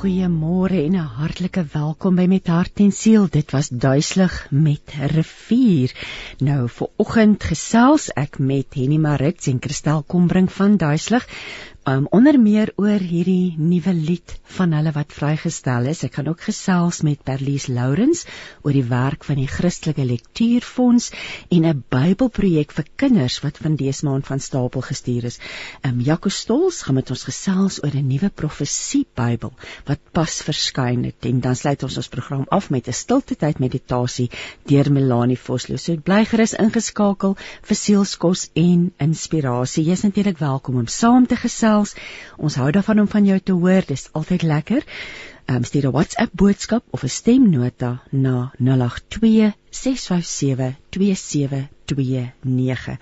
Goeiemôre en 'n hartlike welkom by Met Hart en Siel. Dit was duiselig met rivier. Nou vir oggend gesels ek met Henny Marits en Christel Kombrink van Duiselig um, onder meer oor hierdie nuwe lied van hulle wat vrygestel is. Ek gaan ook gesels met Perlies Lourens oor die werk van die Christelike Lektuurfonds en 'n Bybelprojek vir kinders wat van dese maand van stapel gestuur is. Um Jaco Stols gaan met ons gesels oor 'n nuwe profesie Bybel wat pas verskyn het en dan sluit ons ons program af met 'n stilte tyd meditasie deur Melanie Vosloo. So bly gerus ingeskakel vir sielskos en inspirasie. Jy's natuurlik welkom om saam te gesels gesels. Ons hou daarvan om van jou te hoor. Dis altyd lekker. Ehm um, stuur 'n WhatsApp boodskap of 'n stemnota na 082 657 2729.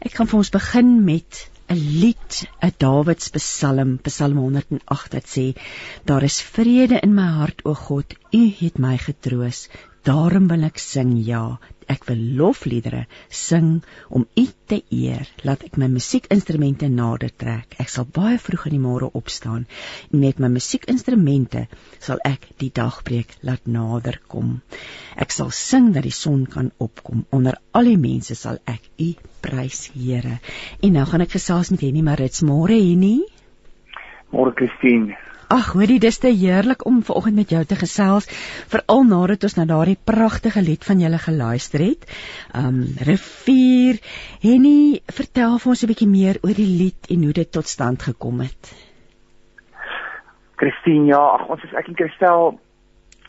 Ek gaan vir ons begin met 'n lied, 'n Dawids Psalm, Psalm 108 wat sê: Daar is vrede in my hart, o God, U het my getroos. Daarom wil ek sing, ja, ek wil lofliedere sing om U te eer. Laat ek my musiekinstrumente nader trek. Ek sal baie vroeg in die môre opstaan en met my musiekinstrumente sal ek die dagbreek laat nader kom. Ek sal sing dat die son kan opkom. Onder al die mense sal ek U prys, Here. En nou gaan ek gesels met Henny Marits. Môre Henny. Môre Christine. Ag, hoorie, dis te heerlik om vanoggend met jou te gesels, veral nadat ons na daardie pragtige lied van julle geluister het. Um Rivier, Henny, vertel vir ons 'n bietjie meer oor die lied en hoe dit tot stand gekom het. Christine, ja, ag ons is ek en Christel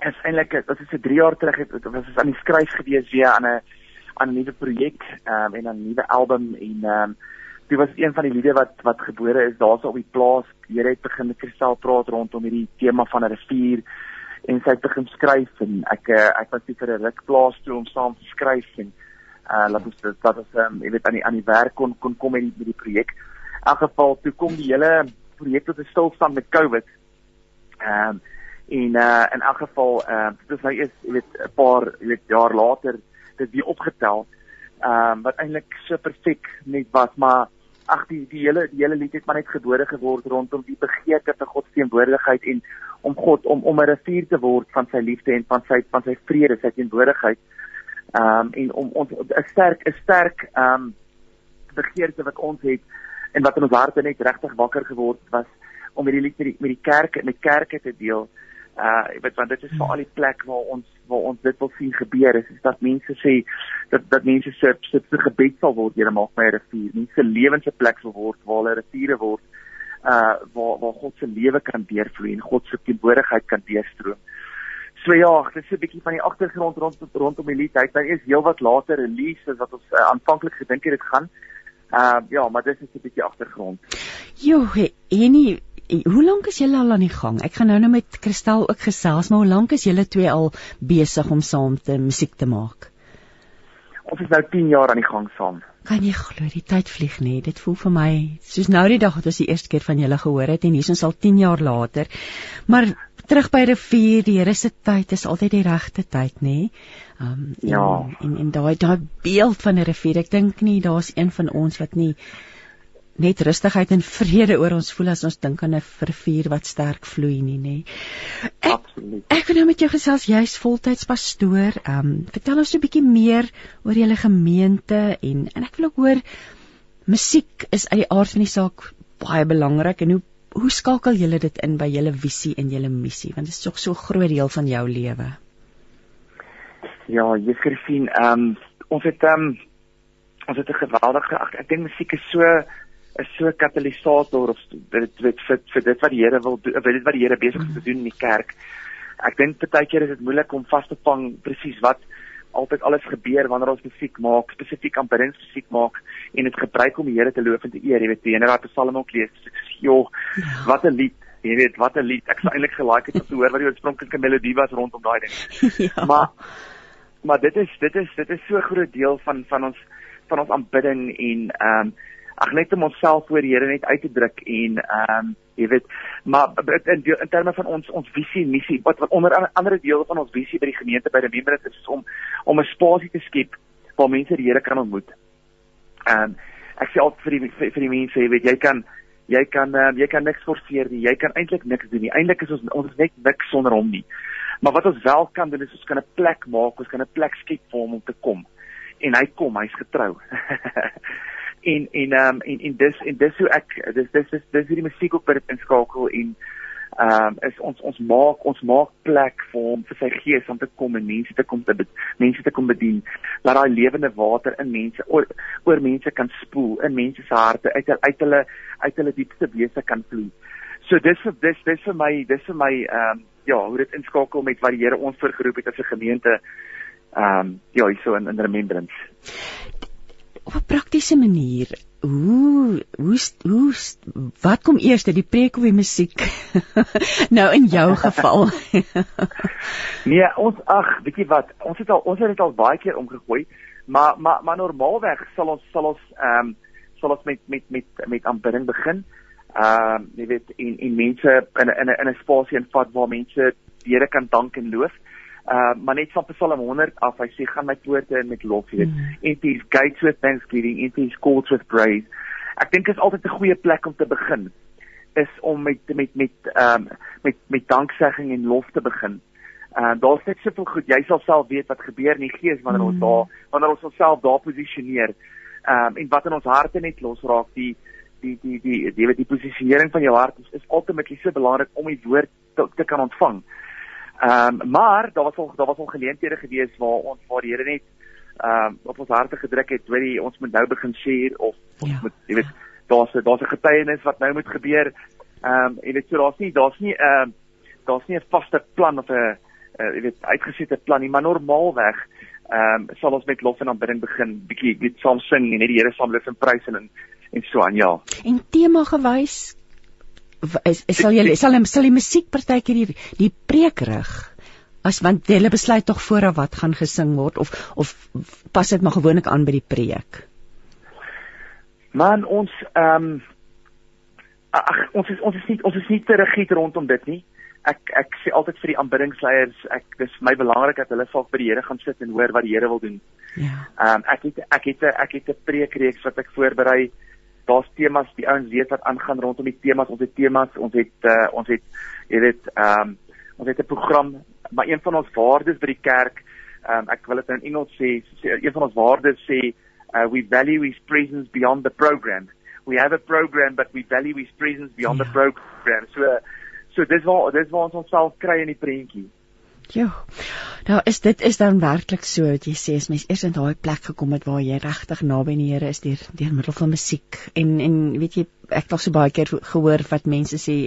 is eintlik dit is vir 3 jaar terug het ons aan die skryf gewees weer aan 'n aan 'n nuwe projek um, en 'n nuwe album en um, dit was een van die liede wat wat gebore is daarso op die plaas. Here het begin met Kristal praat rondom hierdie tema van 'n rivier en sy het begin skryf en ek eh, ek was net vir 'n ruk plaas toe om saam te skryf en uh laat ons dit dat ons um, jy weet aan die aan die werk kon kon kom met die met die projek. In elk geval toe kom die hele projek tot 'n stilstand met COVID. Ehm um, en uh in elk geval ehm uh, dit is nou eers jy weet 'n paar jy weet jaar later dit weer opgetel. Ehm um, wat eintlik so perfek net was maar ag die die hele die hele lied het maar net gebore geword rondom die begeerte vir God se teenwoordigheid en om God om om 'n rivier te word van sy liefde en van sy van sy vrede, sy teenwoordigheid. Ehm um, en om ons 'n sterk 'n sterk ehm um, begeerte wat ons het en wat in ons harte net regtig wakker geword was om hierdie lied met die met die kerk met kerke te deel. Uh jy weet want dit is vir al die plek waar ons waar ons dit wil sien gebeur is, is dat mense sê dat dat mense se se gebed sal word deur maak my rivier. Mense lewens se plek sal word waar hulle riviere word uh waar waar God se lewe kan deurvloei en God se teenwoordigheid kan deurstroom. So ja, dit is 'n bietjie van die agtergrond rond rondom die lied. Hy het nou eers heelwat later release as wat ons uh, aanvanklik gedink het dit gaan. Uh ja, maar dis net 'n bietjie agtergrond. Jo, en nie hoe lank is julle al aan die gang? Ek gaan nou nou met Kristal ook gesels, maar hoe lank is julle twee al besig om saam te musiek te maak? Ons is nou 10 jaar aan die gang saam. Kan jy glo die tyd vlieg nê? Dit voel vir my soos nou die dag wat ons die eerste keer van julle gehoor het en hier is ons al 10 jaar later. Maar terug by rivier, die Here se tyd is altyd die regte tyd nê? Um ja. en en daai daai beeld van 'n rivier, ek dink nie daar's een van ons wat nie net rustigheid en vrede oor ons voel as ons dink aan 'n rivier wat sterk vloei nie, nê. Absoluut. Ek wil nou met jou gesels, jy's voltyds pastoor. Ehm, um, vertel ons 'n bietjie meer oor julle gemeente en en ek wil ook hoor musiek is uit die aard van die saak baie belangrik en hoe hoe skakel julle dit in by julle visie en julle missie want dit is tog so 'n groot deel van jou lewe. Ja, Juffrou sien, ehm um, ons het ehm um, ons het 'n geweldige ek dink musiek is so is so 'n katalisator of dit dit vir vir dit wat die Here wil doen, dit wat die Here besig is te doen in die kerk. Ek dink baie keer is dit moeilik om vas te vang presies wat altyd alles gebeur wanneer ons musiek maak, spesifiek aan bidens musiek maak en dit gebruik om die Here te loof en te eer. Jy weet, die ene wat Psalm ook lees, joh, ja. wat 'n lied. Jy weet, wat 'n lied. Ek sou eintlik gelike het om te hoor wat die oorspronklike melodie was rondom daai ding. Ja. Maar maar dit is dit is dit is so 'n groot deel van van ons van ons aanbidding en ehm um, ag net om onsself voor die Here net uit te druk en ehm um, jy weet maar in in terme van ons ons visie en missie wat wat onder andere deel van ons visie by die gemeente by die members is om om 'n spasie te skep waar mense die Here kan ontmoet. Ehm um, ek sê altyd vir die vir, vir die mense jy weet jy kan Jy kan uh, jy kan niks forceer nie. Jy kan eintlik niks doen nie. Eintlik is ons ons is net niks sonder hom nie. Maar wat ons wel kan doen is ons kan 'n plek maak, ons kan 'n plek skep vir hom om te kom. En hy kom, hy's getrou. en en ehm um, en en dis en dis hoe ek dis dis dis dis hoe die musiek op dit inskakel en ehm um, is ons ons maak ons maak plek vir hom vir sy gees om te kom en mense te kom te mense te kom bedien dat daai lewende water in mense oor, oor mense kan spoel in mense se harte uit uit hulle uit hulle diepste wese kan vloei. So dis dis dis vir my dis vir my ehm um, ja, hoe dit inskakel met wat die Here ons voorgeroep het as 'n gemeente ehm um, ja, hierso in in remembrance op 'n praktiese manier hoe hoe hoe wat kom eers die preek of die musiek? Nou in jou geval. Nee ons ag weet jy wat ons het al ons het dit al baie keer omgegooi maar maar maar normaalweg sal ons sal ons ehm um, sal ons met met met met aanbidding begin. Ehm um, jy weet en en mense in 'n in 'n spasie en vat waar mense Here kan dank en loof Uh maar net van Psalm 100 af, hy sê gaan my poorte in met lof, weet. Mm. Enter his gates with thanksgiving, enter his courts with praise. Ek dink is altyd 'n goeie plek om te begin is om met met met ehm um, met met danksegging en lof te begin. Ehm uh, daar's net soveel goed. Jy sal self weet wat gebeur in die gees wanneer mm. ons daar wanneer ons onsself daar posisioneer. Ehm um, en wat in ons harte net losraak die die die die die weet die posisionering van jou hart is, is ultimately so belangrik om die woord te, te kan ontvang. Ehm um, maar daar was al daar was al geleenthede gewees waar ons waar die Here net ehm um, op ons harte gedruk het, weet jy, ons moet nou begin share of ons ja. moet jy weet daar's daar's 'n getuienis wat nou moet gebeur. Ehm um, jy weet so daar's nie daar's nie ehm uh, daar's nie 'n vaste plan of 'n uh, jy weet uitgesette plan nie, maar normaalweg ehm um, sal ons met lof en aanbidding begin, bietjie net saam sing en net die Here saam loof en prys en en so aan, ja. En tema gewys is, is sal jy sal sal die musiek partykeer die die preek rig? As want hulle besluit tog vooraf wat gaan gesing word of of pas dit maar gewoonlik aan by die preek? Man ons ehm um, ag ons is ons is nie ons is nie te rigied rondom dit nie. Ek ek sê altyd vir die aanbiddingsleiers ek dis my belangrik dat hulle saak by die Here gaan sit en hoor wat die Here wil doen. Ja. Ehm um, ek het ek het ek het 'n preekreeks wat ek voorberei daar's temas die ouens weet wat aangaan rondom die temas. Ons het temas ons het uh, ons het jy weet ehm um, ons het 'n program maar een van ons waardes by die kerk ehm um, ek wil dit nou in Engels sê, sê een van ons waardes sê uh, we value his presence beyond the program. We have a program but we value his presence beyond ja. the program. So so dis waar dis waar ons onsself kry in die prentjie Ja. Nou is dit is dan werklik so wat jy sê as mens eers in daai plek gekom het waar jy regtig naby die Here is deur deur middel van musiek en en weet jy ek het al so baie keer gehoor wat mense sê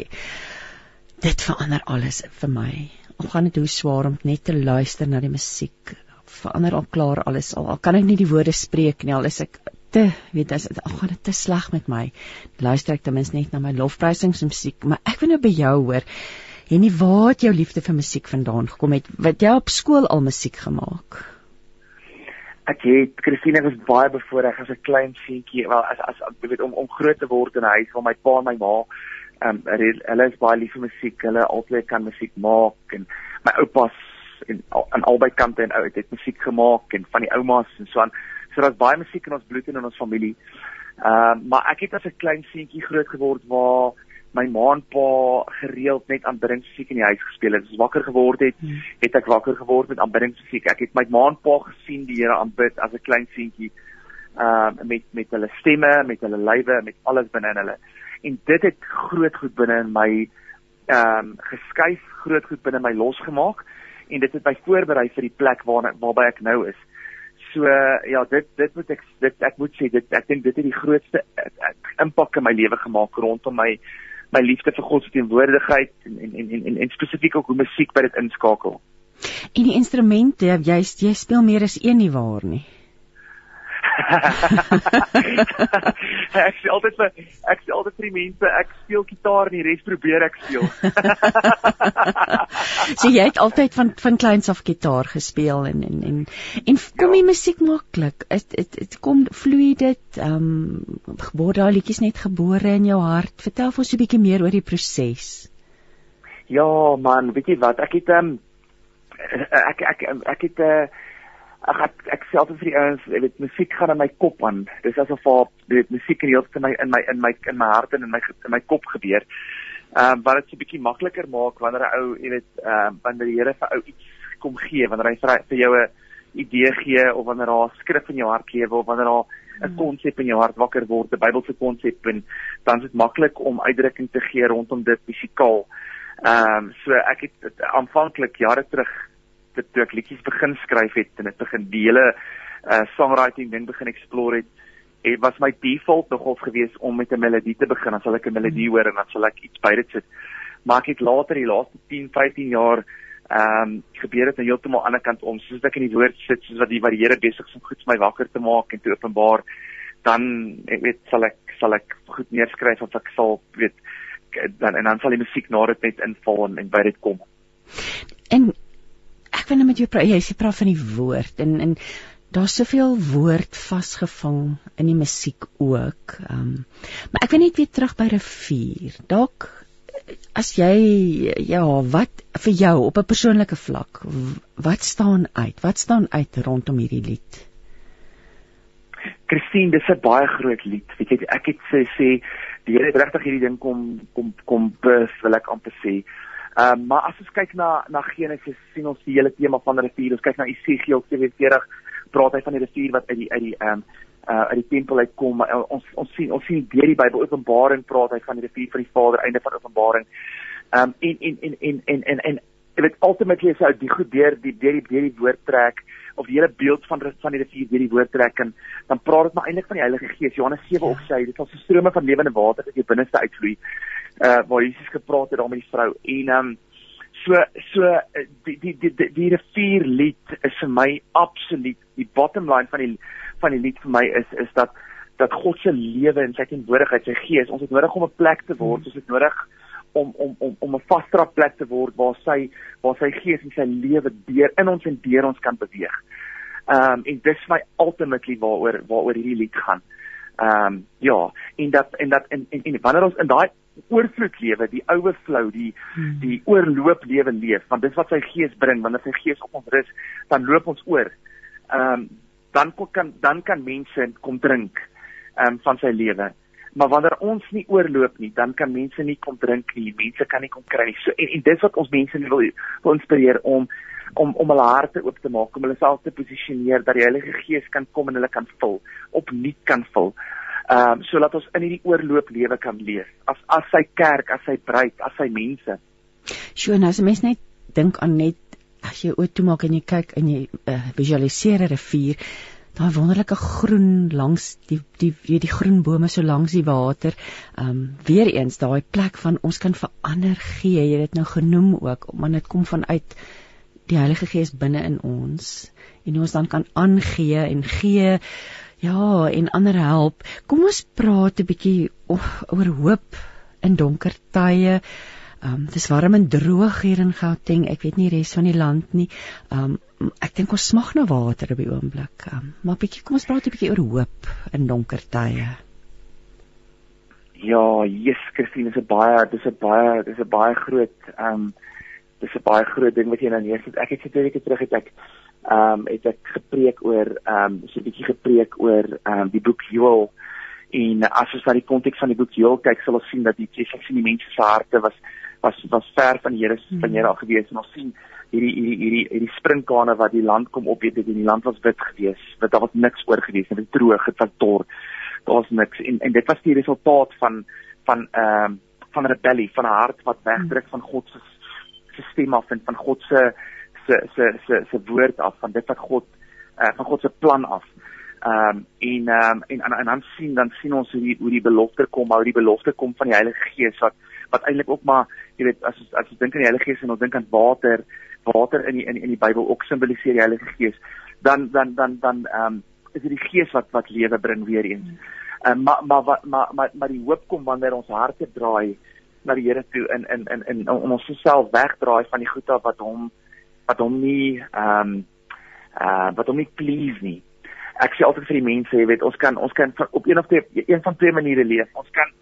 dit verander alles vir my. Al gaan dit hoe swaar om net te luister na die musiek verander al klaar alles al, al kan ek nie die woorde spreek nie al is ek te weet as al gaan dit te sleg met my luister ek ten minste net na my lofprysingsmusiek maar ek wil nou by jou hoor En nie waar het jou liefde vir musiek vandaan gekom het? Wat jy op skool al musiek gemaak? Ek het Christine was baie bevoorreg as 'n klein seentjie, wel as as jy weet om om groot te word in 'n huis waar my pa en my ma ehm um, hulle is baie lief vir musiek. Hulle altyd kan musiek maak en my oupas en aan albei kante en ou het musiek gemaak en van die oumas en so aan. So daar's baie musiek in ons bloed en in ons familie. Ehm uh, maar ek het as 'n klein seentjie groot geword waar my ma en pa gereeld net aanbiddingsmusiek in die huis gespeel het. As ek wakker geword het, hmm. het ek wakker geword met aanbiddingsmusiek. Ek het my ma en pa gesien die Here aanbid as 'n klein seentjie. Ehm uh, met met hulle stemme, met hulle lywe, met alles binne in hulle. En dit het groot goed binne in my ehm um, geskuif, groot goed binne my losgemaak en dit het my voorberei vir die plek waar waarby ek nou is. So ja, dit dit moet ek dit ek moet sê dit ek dink dit het die grootste uh, impak in my lewe gemaak rondom my my liefde vir God se teenwoordigheid en en en en, en spesifiek ook hoe musiek by dit inskakel. En die instrumente, jy jy speel meer as een nie waar nie. ek sê altyd vir ek sê altyd vir die mense ek speel gitaar en die res probeer ek speel. so jy het altyd van van kleins af gitaar gespeel en en en en kom die ja. musiek maklik? Dit dit dit kom vloei dit ehm um, word daai liedjies net gebore in jou hart. Vertel vir ons 'n bietjie meer oor die proses. Ja man, weet jy wat? Ek het ehm um, ek ek ek, ek het 'n uh, Ag ek ek self vir die ouens, weet, musiek gaan in my kop aan. Dis asof jy weet musiek in heeltyd in my in my in my in my hart en in my in my kop gebeur. Ehm um, wat dit so 'n bietjie makliker maak wanneer 'n ou, jy weet, ehm um, wanneer die Here vir ou iets kom gee, wanneer hy vir, vir jou 'n idee gee of wanneer daar 'n skrif in jou hart lewe of wanneer daar 'n hmm. konsep in jou hart wakker word, 'n Bybelse konsep en dan is dit maklik om uitdrukking te gee rondom dit fisikaal. Ehm um, so ek het aanvanklik jare terug dit toe ek liedjies begin skryf het en dit begin die hele uh songwriting ding begin explore het, het was my default nogal gewees om met 'n melodie te begin. Dan sal ek 'n melodie hoor en dan sal ek iets by dit sit. Maar ek het later die laaste 10, 15 jaar ehm um, gebeur dit aan heeltemal aan die ander kant om soos ek in die woord sit soos wat die wat die Here besig is om goed vir my wakker te maak en te openbaar dan ek weet sal ek sal ek goed neerskryf of ek sal weet dan en dan sal die musiek na dit net inval en, en by dit kom. En ek wil net met jou praat. Jy sê praat van die woord en en daar's soveel woord vasgevang in die musiek ook. Ehm um, maar ek wil net weer terug by rivier. Dalk as jy ja, wat vir jou op 'n persoonlike vlak, wat staan uit? Wat staan uit rondom hierdie lied? Christine, dis 'n baie groot lied. Weet jy, ek het sê sê die Here het regtig hierdie ding kom kom kom bus, wil ek amper sê. Ehm um, maar as ons kyk na na Genesis sien ons die hele tema van rivier. Ons kyk na Esegiel 47 praat hy van die rivier wat uit die uit die ehm um, uh uit die tempel uitkom. Uh, ons ons sien ons sien deur die Bybel Openbaring praat hy van die rivier van die Vader einde van Openbaring. Ehm um, en, en en en en en en dit ultimately is ou die goed deur die deur die deur die woord trek of die hele beeld van van die rivier deur die woord trek en dan praat dit maar eintlik van die Heilige Gees. Johannes 7 ook sê dit sal so strome van lewende water uit jou binneste uitvloei uh waar Jesus gepraat het daar met die vrou en ehm um, so so die die die die, die rivier lied is vir my absoluut die bottom line van die van die lied vir my is is dat dat God se lewe en sy teenwoordigheid sy gees ons het nodig om 'n plek te word ons het nodig om om om om 'n vaste plek te word waar sy waar sy gees en sy lewe deur in ons en deur ons kan beweeg. Ehm um, en dis my ultimately waaroor waaroor hierdie lied gaan. Ehm um, ja, en dat en dat en en, en wanneer ons in daai oorvloed lewe, die overflow, die hmm. die oorloop lewe leef, want dis wat sy gees bring, wanneer sy gees op ons rus, dan loop ons oor. Ehm um, dan kan dan kan mense kom drink ehm um, van sy lewe. Maar wanneer ons nie oorloop nie, dan kan mense nie kom drink nie. Mense kan nie kom kry nie. So en, en dis wat ons mense wil wil inspireer om om om hulle harte oop te maak, om hulle self te posisioneer dat die Heilige Gees kan kom en hulle kan vul, opnuut kan vul ehm um, sodat ons in hierdie oorloop lewe kan leef as as sy kerk, as sy bruid, as sy mense. Sjoe, nou as mens net dink aan net as jy oop toe maak en jy kyk en jy uh, visualiseer 'n rivier, daai wonderlike groen langs die die die, die groen bome so langs die water. Ehm um, weer eens daai plek van ons kan verander gee. Jy het dit nou genoem ook, want dit kom vanuit die Heilige Gees binne in ons en ons dan kan aangee en gee Ja, en ander help. Kom ons praat 'n bietjie oor hoop in donker tye. Ehm um, dis warm en droog hier in Gauteng. Ek weet nie res van die land nie. Ehm um, ek dink ons smag na water op die oomblik. Um, maar bietjie kom ons praat 'n bietjie oor hoop in donker tye. Ja, Jesus Christus is 'n baie dis 'n baie dis 'n baie groot ehm um, dis 'n baie groot ding wat jy nou neersit. Ek het so 'n bietjie terug het ek ehm um, het ek gepreek oor ehm um, so 'n bietjie gepreek oor ehm um, die boek Joel en as ons na die konteks van die boek Joel kyk sal ons sien dat die Jesus sien die mense se harte was was was ver van die Here se van Here af gewees en ons sien hierdie hierdie hierdie hierdie sprinkane wat die land kom op weet dit in die land was wit gewees wat daar was niks oor gewees was droog dit was dor daar's niks en en dit was die resultaat van van ehm um, van rebellie van 'n hart wat wegdruk van God se se stem af en van God se se se se se woord af van dit wat God uh, van God se plan af. Ehm um, en ehm um, en, en en dan sien dan sien ons hoe die hoe die belofte kom, hoe die belofte kom van die Heilige Gees wat wat eintlik ook maar jy weet as as jy dink aan die Heilige Gees en ons dink aan water, water in die in, in die Bybel ook simboliseer die Heilige Gees. Dan dan dan dan ehm um, is dit die Gees wat wat lewe bring weer eens. Ehm um, maar maar maar maar maar die hoop kom wanneer ons harte draai na die Here toe in in in in ons self wegdraai van die goed wat hom wat hom nie ehm um, uh wat hom nie please nie. Ek sê altyd vir die mense, jy weet, ons kan ons kan op een of twee een van twee maniere leef. Ons kan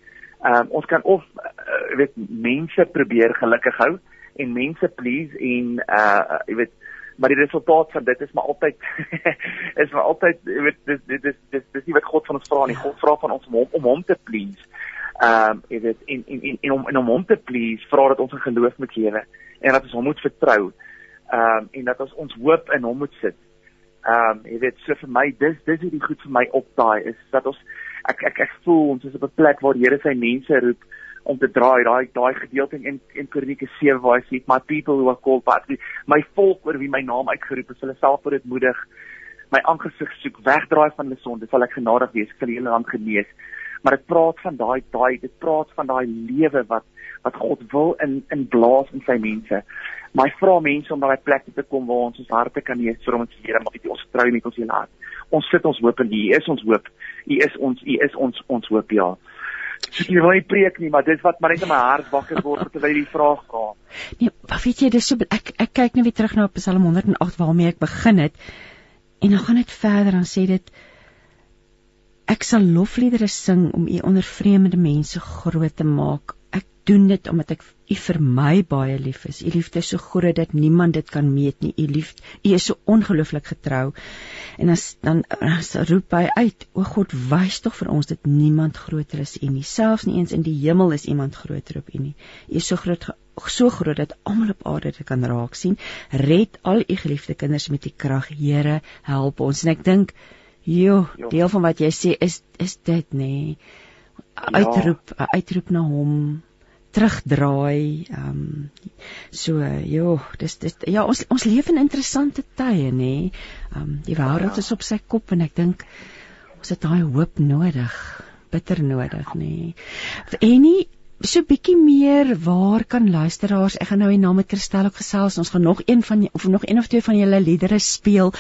ehm um, ons kan of uh, jy weet mense probeer gelukkig hou en mense please en uh jy weet maar die resultaat van dit is maar altyd is maar altyd weet dis dis dis dis dis nie wat God van ons vra nie. God vra van ons om hom om hom te please. Ehm um, jy weet en en en, en om en om hom te please vra dat ons 'n geloof moet lewe en dat ons hom moet vertrou. Ehm um, en dat ons ons hoop in hom moet sit. Ehm um, jy weet so vir my dis dis is die goed vir my opdaai is dat ons ek ek ek voel ons is op 'n plek waar die Here sy mense roep om te draai daai daai gedeelte in in Kronieke 7 waar hy sê my people who are called by my volk oor wie my naam uitgeroep is hulle self voor dit moedig. My aangesig soek wegdraai van hulle sonde sal ek genadig wees vir hulle land genees. Maar dit praat van daai daai dit praat van daai lewe wat wat God wil in in blaas in sy mense. My vra mense om na daai plek te kom waar ons ons harte kan nees vir ons Here maar jy ons trou met ons hele hart. Ons sit ons hoop in U is ons hoop. U is ons U is ons ons hoop ja Ek wil nie preek nie, maar dit wat maar net in my hart wakker word terwyl jy die vraag vra. Nee, maar weet jy, dis so ek ek kyk nou weer terug na Psalm 108 waarmee ek begin het. En dan gaan dit verder dan sê dit ek sal lofliedere sing om u onder vreemde mense groot te maak doen dit omdat ek u vir my baie lief is. U liefde is so groot dat niemand dit kan meet nie. U liefde, u is so ongelooflik getrou. En as dan as roep hy uit, o God, wys tog vir ons dat niemand groter is u nie. Selfs nie eens in die hemel is iemand groter op u nie. U is so groot so groot dat almal op aarde dit kan raak sien. Red al u geliefde kinders met u krag, Here, help ons. En ek dink, joh, ja. deel van wat jy sê is is dit nê. Nee. Uitroep, ja. uitroep na hom terugdraai. Ehm um, so ja, dis dis ja, ons ons leef in interessante tye nê. Ehm um, die wêreld is op sy kop en ek dink ons het daai hoop nodig, bitter nodig nê. En nie so bietjie meer waar kan luisteraars ek gaan nou hier na met Christel ook gesels ons gaan nog een van of nog een of twee van julle liedere speel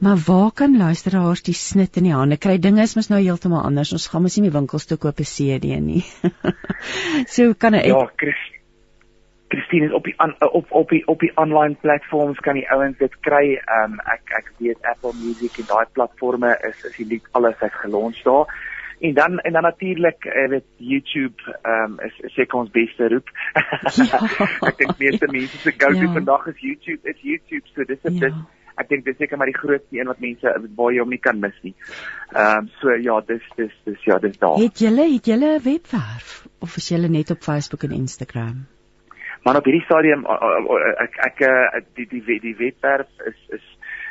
maar waar kan luisteraars die snit in die hande kry? Dinge is mos nou heeltemal anders ons gaan mos nie die winkels toe koop 'n CD nie. So kan ek ja Chris Christine is op die an, op op die op die online platforms kan die ouens dit kry. Um, ek ek weet Apple Music en daai platforms is is die lied alles het gelons daar En dan en dan natuurlik uh, weet YouTube ehm um, is seker ons beste roep. Ja. ek dink meeste mense se go-to ja. vandag is YouTube, is YouTube. So dis ja. dis ek dink dis seker maar die grootste een wat mense waar jy hom nie kan mis nie. Ehm um, so ja, dis dis dis ja, dis daar. Het julle het julle 'n webwerf of is julle net op Facebook en Instagram? Maar op hierdie stadium ek ek eh, die die die webwerf is is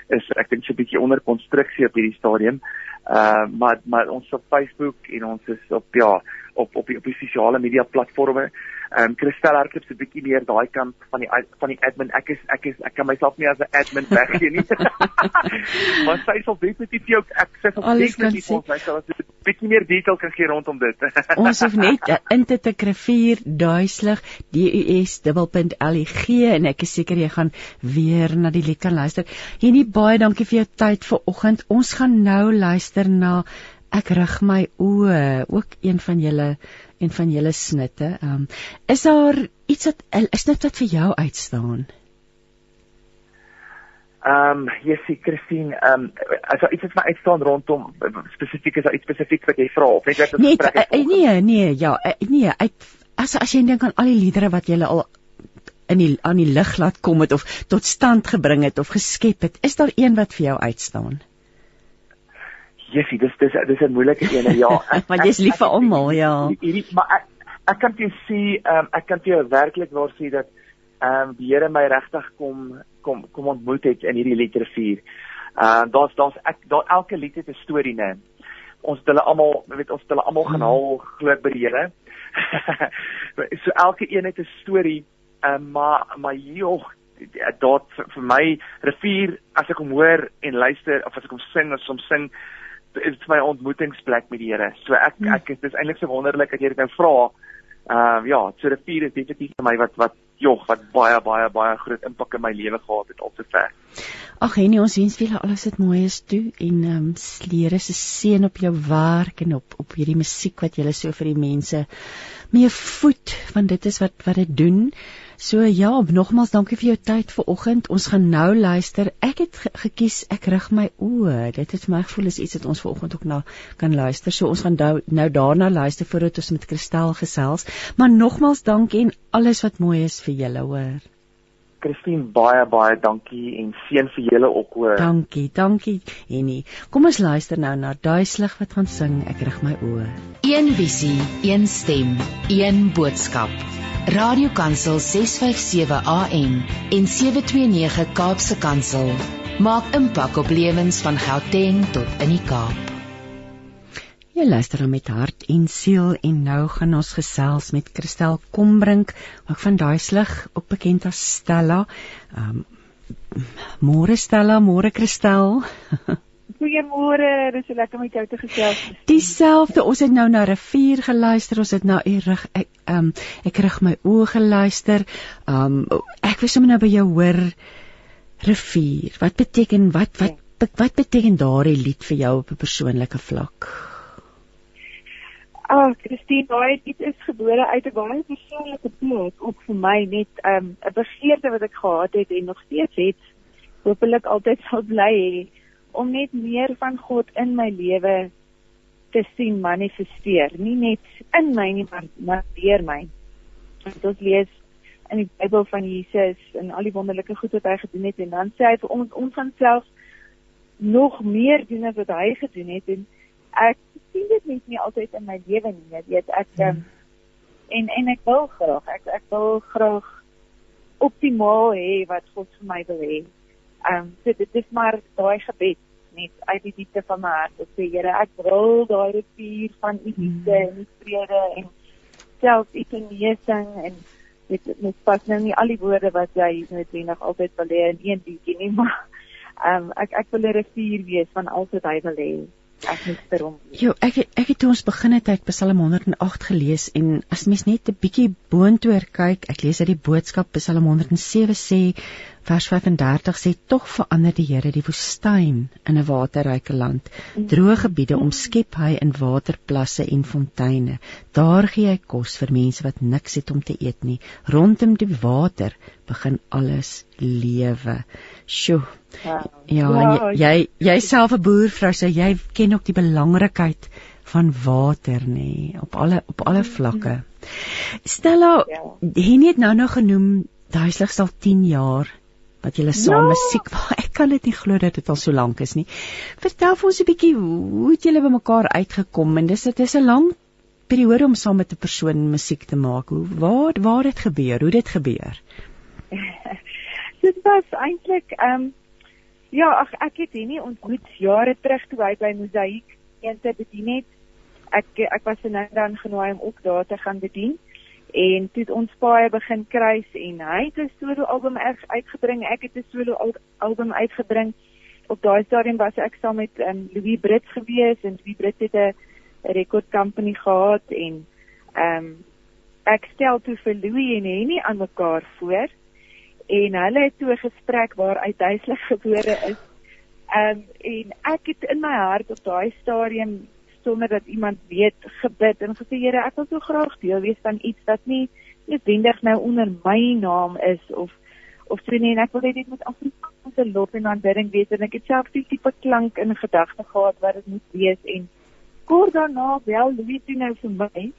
is ek dink so 'n bietjie onder konstruksie op hierdie stadium. Uh maar maar ons op Facebook en ons is op ja, op op die, op die sosiale media platforms. Ehm um, Christel hardloop so 'n bietjie meer daai kant van die van die admin. Ek is ek is ek kan myself nie as 'n admin weggee nie. maar sy sal definitief jou ek sê op definitief ons sy sal 'n bietjie meer detail kan gee rondom dit. ons hoef net in te tik rivier duiselig D U S .lig en ek is seker jy gaan weer na die lied kan luister. Hierdie baie dankie vir jou tyd vanoggend. Ons gaan nou luister na ek rig my oë ook een van julle en van julle snitte. Ehm um, is daar iets wat is dit wat vir jou uitstaan? Ehm um, Jessie Christine, ehm um, as daar iets wat my uitstaan rondom spesifiek is daar iets spesifiek wat jy vra of net wat nee, gesprek is? Nee, nee, ja, eh, nee, uit as as jy dink aan al die liedere wat jy al in die aan die lig laat kom het of tot stand gebring het of geskep het, is daar een wat vir jou uitstaan? Jessie, dis dis dis 'n moeilike een ja. Want jy's lief vir almal, ja. Hierdie maar ek ek kan jou sê, um, ek kan jou werklik waar sê dat ehm um, die Here my regtig kom kom kom ontmoet het in hierdie literafuur. Ehm uh, daar's daar's ek daar elke lied het 'n storie, né? Ons het hulle almal, weet ons het hulle almal gaan haal glo by die Here. so elke een het 'n storie, ehm um, maar maar joh dat vir my rivier as ek hom hoor en luister of as ek hom sing of soms sing is my ontmoetingsplek met die Here. So ek hmm. ek dit is eintlik so wonderlik dat jy dit nou vra. Ehm uh, ja, so die vier is definitief vir my wat wat jog wat baie baie baie groot impak in my lewe gehad het al te ver. Ag en ons wens vir julle alles wat mooi is toe en ehm um, Here se seën op jou werk en op op hierdie musiek wat jy so vir die mense mee voed want dit is wat wat dit doen. So ja, nogmaals dankie vir jou tyd vanoggend. Ons gaan nou luister. Ek het gekies ek rig my oë. Dit het my gevoel is iets wat ons vanoggend ook na kan luister. So ons gaan nou, nou daarna luister voordat ons met Kristel gesels. Maar nogmaals dankie en alles wat mooi is vir julle hoor. Christine baie baie dankie en seën vir julle ook hoor. Dankie, dankie Henny. Kom ons luister nou na Duislig wat gaan sing Ek rig my oë. Een visie, een stem, een boodskap. Radiokansel 657 AM en 729 Kaapse Kansel maak impak op lewens van Gauteng tot in die Kaap. Jy luister dan met hart en siel en nou gaan ons gesels met Christel Kombrink, ook van daai slig, ook bekend as Stella. Um Môre Stella, môre Christel. Goeiemôre, dis so lekker met jou te gesels. Dieselfde, ons het nou na rivier geluister, ons het nou u rig ek um ek rig my oë geluister. Um ek wil sommer nou by jou hoor rivier. Wat beteken wat wat wat, wat beteken daardie lied vir jou op 'n persoonlike vlak? Ah, Christine, daai dit is gebore uit 'n baie persoonlike plek op vir my net 'n um, begeerte wat ek gehad het en nog steeds het. Hoopelik altyd sal bly hê om net meer van God in my lewe te sien manifesteer, nie net in my nie, maar maar deur my. Want ons lees in die Bybel van Jesus en al die wonderlike goed wat hy gedoen het en dan sê hy vir ons ons gaan self nog meer doen as wat hy gedoen het en ek sien dit net nie altyd in my lewe nie, jy weet, ek hmm. en en ek wil graag, ek ek wil graag optimaal hê wat God vir my wil hê. Ehm um, so dit is maar daai gebed net uit die diepte van my hart. Ek sê Here, ek wil daai rivier van u liefde hmm. en vrede en self u genesing en dit net pas nou nie al die woorde wat jy noodwendig altyd wil hê in een bietjie nie, maar um, ek ek wil 'n rivier wees van al wat hy wil hê ek moet vir hom. Jo, ek ek het toe ons begin het uit Psalm 108 gelees en as mens net 'n bietjie boontoe kyk, ek lees uit die boodskap Psalm 107 sê Vers 35 sê tog verander die Here die woestyn in 'n waterryke land. Droë gebiede omskep hy in waterplasse en fonteine. Daar gee hy kos vir mense wat niks het om te eet nie. Rondom die water begin alles lewe. Sjoe. Ja, ja jy jy, jy self 'n boervrou sê jy ken ook die belangrikheid van water nê op alle op alle vlakke. Stella, ja. jy het nou nou genoem duiselig sal 10 jaar wat julle saam ja. musiek maak. Ek kan dit nie glo dat dit al so lank is nie. Vertel vir ons 'n bietjie hoe het julle bymekaar uitgekom en dis dit is 'n lang periode om saam met 'n persoon musiek te maak. Hoe waar waar dit gebeur? Hoe dit gebeur? dit was eintlik ehm um, ja, ag ek het hier nie ontmoet jare terug toe hy by Mosaïek eente bedien het. Ek ek was in nou dan genooi om ook daar te gaan bedien en toe het ons paai begin kruis en hy het 'n solo album uitgebring. Ek het 'n solo album uitgebring. Op daai stadium was ek saam met um, Louis Brits gewees en Louis Brits het 'n record company gehad en ehm um, ek stel toe vir Louis en Henny aan mekaar voor en hulle het toe 'n gesprek waar uithuislik gebore is. Ehm um, en ek het in my hart op daai stadium sonder dat iemand weet gebid. En gesê Here ek wil so graag deel wees van iets wat nie noodwendig nou onder my naam is of of so nie. En ek wil hê dit moet Afrikaanse lof en aanbidding wees. En ek het self die tipe klank in gedagte gehad wat dit moet wees. En kort daarna wel Louis toe nou vir my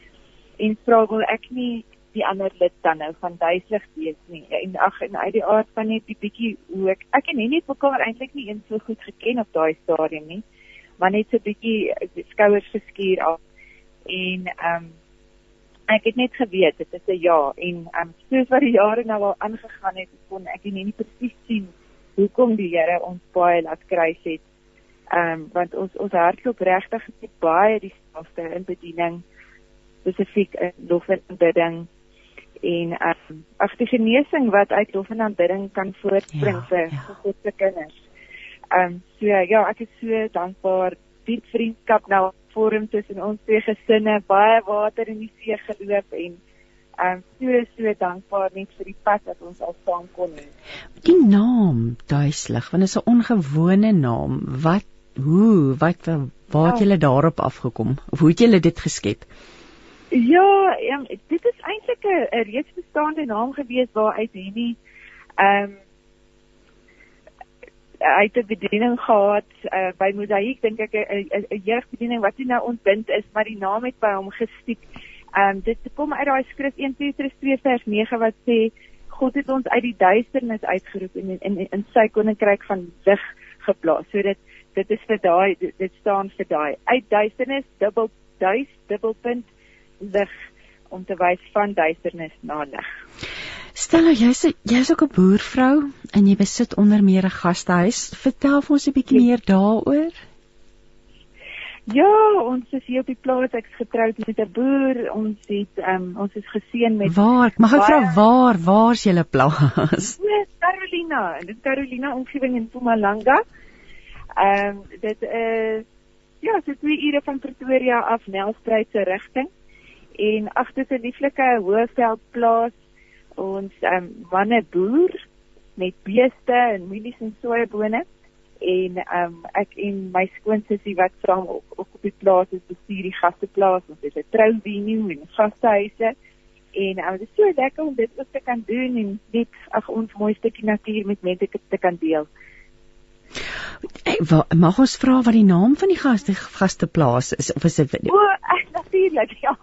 en vra wil ek nie die ander lid dan nou van duiselig wees nie? En ag en uit die aard van net die bietjie hoe ek ek en nie mekaar eintlik nie eens so goed geken op daai stadium nie maar net so bietjie eh, skouers geskuur af. En ehm um, ek het net geweet dit is 'n ja en ehm um, soos wat die jare nou al aangegaan het, kon ek nie, nie presies sien hoekom die Here ons baie laat kruis het. Ehm um, want ons ons hartklop regtig het baie die stafte in bediening spesifiek in lof en aanbidding en ehm um, ag die genesing wat uit lof en aanbidding kan voortspring ja, vir ja. God se kinders. Ehm um, so ja, ek is so dankbaar diep vriendskap nou vorm tussen ons twee gesinne, baie water in die see geloop en ehm um, so so dankbaar net vir die pad wat ons al saam kon hê. Die naam Duislig, want dit is 'n ongewone naam. Wat hoe wat waar het oh. julle daarop afgekom? Of hoe het julle dit geskep? Ja, um, dit is eintlik 'n reeds bestaande naam gewees waar uit Henny ehm um, hy het 'n bediening gehad uh, by Mosaïek dink ek 'n jeugbediening wat nie nou ontbind is maar die naam het by hom gestiek. Ehm um, dit kom uit daai skrif 1 Petrus 2 vers 9 wat sê God het ons uit die duisternis uitgeroep en in in, in sy koninkryk van lig geplaas. So dit dit is vir daai dit, dit staan vir daai uit duisternis dubbel duis dubbelpunt lig om te wys van duisternis na lig. Stella, jy's jy's ook 'n boervrou en jy besit onder meer 'n gastehuis. Vertel vir ons 'n bietjie meer daaroor. Ja, ons is hier op die plaas. Ek's getroud met 'n boer. Ons het um, ons is geseën met Waar? Mag ek vra waar? Waar's julle plaas? Carolina. Dit is Carolina omgewing in Mpumalanga. Ehm um, dit is ja, so 2 ure van Pretoria af Nelspruit se rigting. En agter 'n lieflike hoëveld plaas ons ehm um, manne boer met beeste en mielies en sojabone en ehm um, ek en my skoonsussie wat saam op, op op die plaas is bestuur die gasteplaas. Ons het 'n trouvenue en gastehuise. En um, dit is so lekker om dit ook te kan doen en net ag ons mooi stukkie natuur met mense te kan deel. Hey, mag ons vra wat die naam van die gaste gasteplaas is of is dit O, natuurlik ja.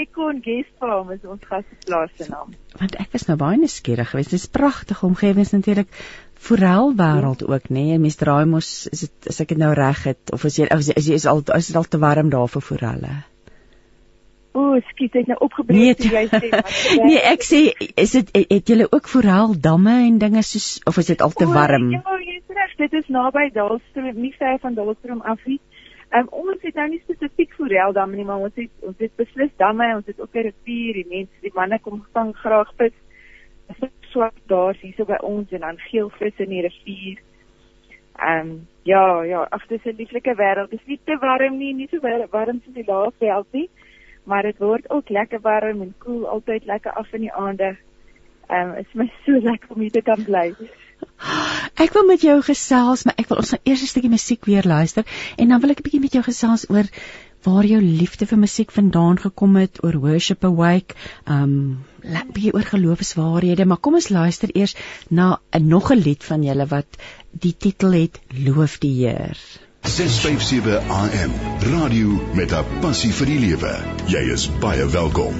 Icon Guest Farm is ons gasteplaas se naam. Want ek was nou baie nuuskierig geweest. Dit is pragtige omgewings natuurlik forel wêreld ook nê nee? en mens draai mos is dit as ek dit nou reg het of is jy is, is, is al is dit al te warm daar vir forelle O, skiet dit nou opgebreek nee, jy sê Nee, ek sê is dit het, het julle ook forel damme en dinge soos of is dit al te warm? O, ja, reg, dit is naby Dalstroom, nie ver van Dalstroom af nie. Um, ons het nou nie spesifiek forel damme nie, maar ons het ons het beslis damme, ons het ook 'n rivier, die mense, die manne kom vang graag vis swart daar hier so by ons en dan geel vis in die rivier. Ehm um, ja, ja, ag dis 'n lieflike wêreld. Dit is nie te warm nie, nie so warm soos die Laagveld nie, maar dit word ook lekker warm en koel cool, altyd lekker af in die aande. Ehm um, is my so lekker om hier te kan bly. Ek wil met jou gesels, maar ek wil ons nou eers 'n stukkie musiek weer luister en dan wil ek 'n bietjie met jou gesels oor waar jou liefde vir musiek vandaan gekom het oor Worship Awake, um bietjie oor geloofswaarhede, maar kom ons luister eers na 'n nog 'n lied van julle wat die titel het Loof die Heer. 657 AM Radio met 'n passie vir die lewe. Jy is baie welkom.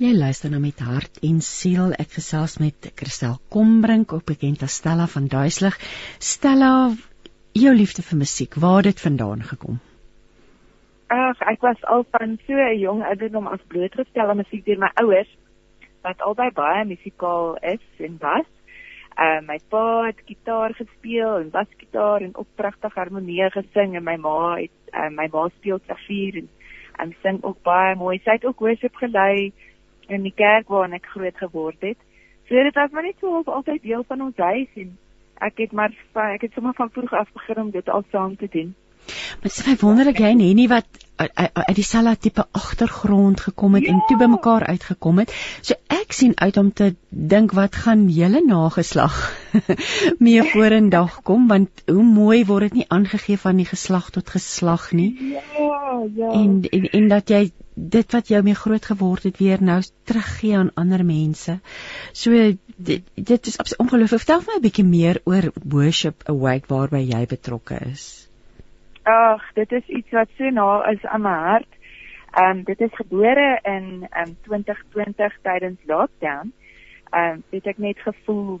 Jy luister nou met hart en siel. Ek gesels met Christel Kombrink, ook bekend as Stella van Duislig. Stella, jou liefde vir musiek, waar het dit vandaan gekom? Ag, ek was al van so 'n jong ouderdom af blootgestel aan musiek deur my ouers wat albei baie musikaal is en was. Ehm uh, my pa het gitaar gespeel en basgitaar en oppragtig harmonie gesing en my ma het uh, my ma speel klavier en en sing ook baie mooi. Sy het ook worship gelei in die kerk waarin ek groot geword het. So dit was maar net so altyd deel van ons huis en ek het maar ek het sommer van vroeg af begin om dit al saam te doen. Maar baie wonderlik jy en Henny wat uit dieselfde tipe agtergrond gekom het ja. en toe by mekaar uitgekom het. So ek sien uit om te dink wat gaan julle nageslag mee vorendag kom want hoe mooi word dit nie aangegee van die geslag tot geslag nie. Ja, ja. En en en dat jy dit wat jou mee groot geword het weer nou teruggee aan ander mense. So dit dit is ongelooflik. Vertel my 'n bietjie meer oor Worship Awake waarby jy betrokke is. Ag, dit is iets wat so na is aan my hart. Ehm um, dit is gebore in ehm um, 2020 tydens lockdown. Ehm um, het ek net gevoel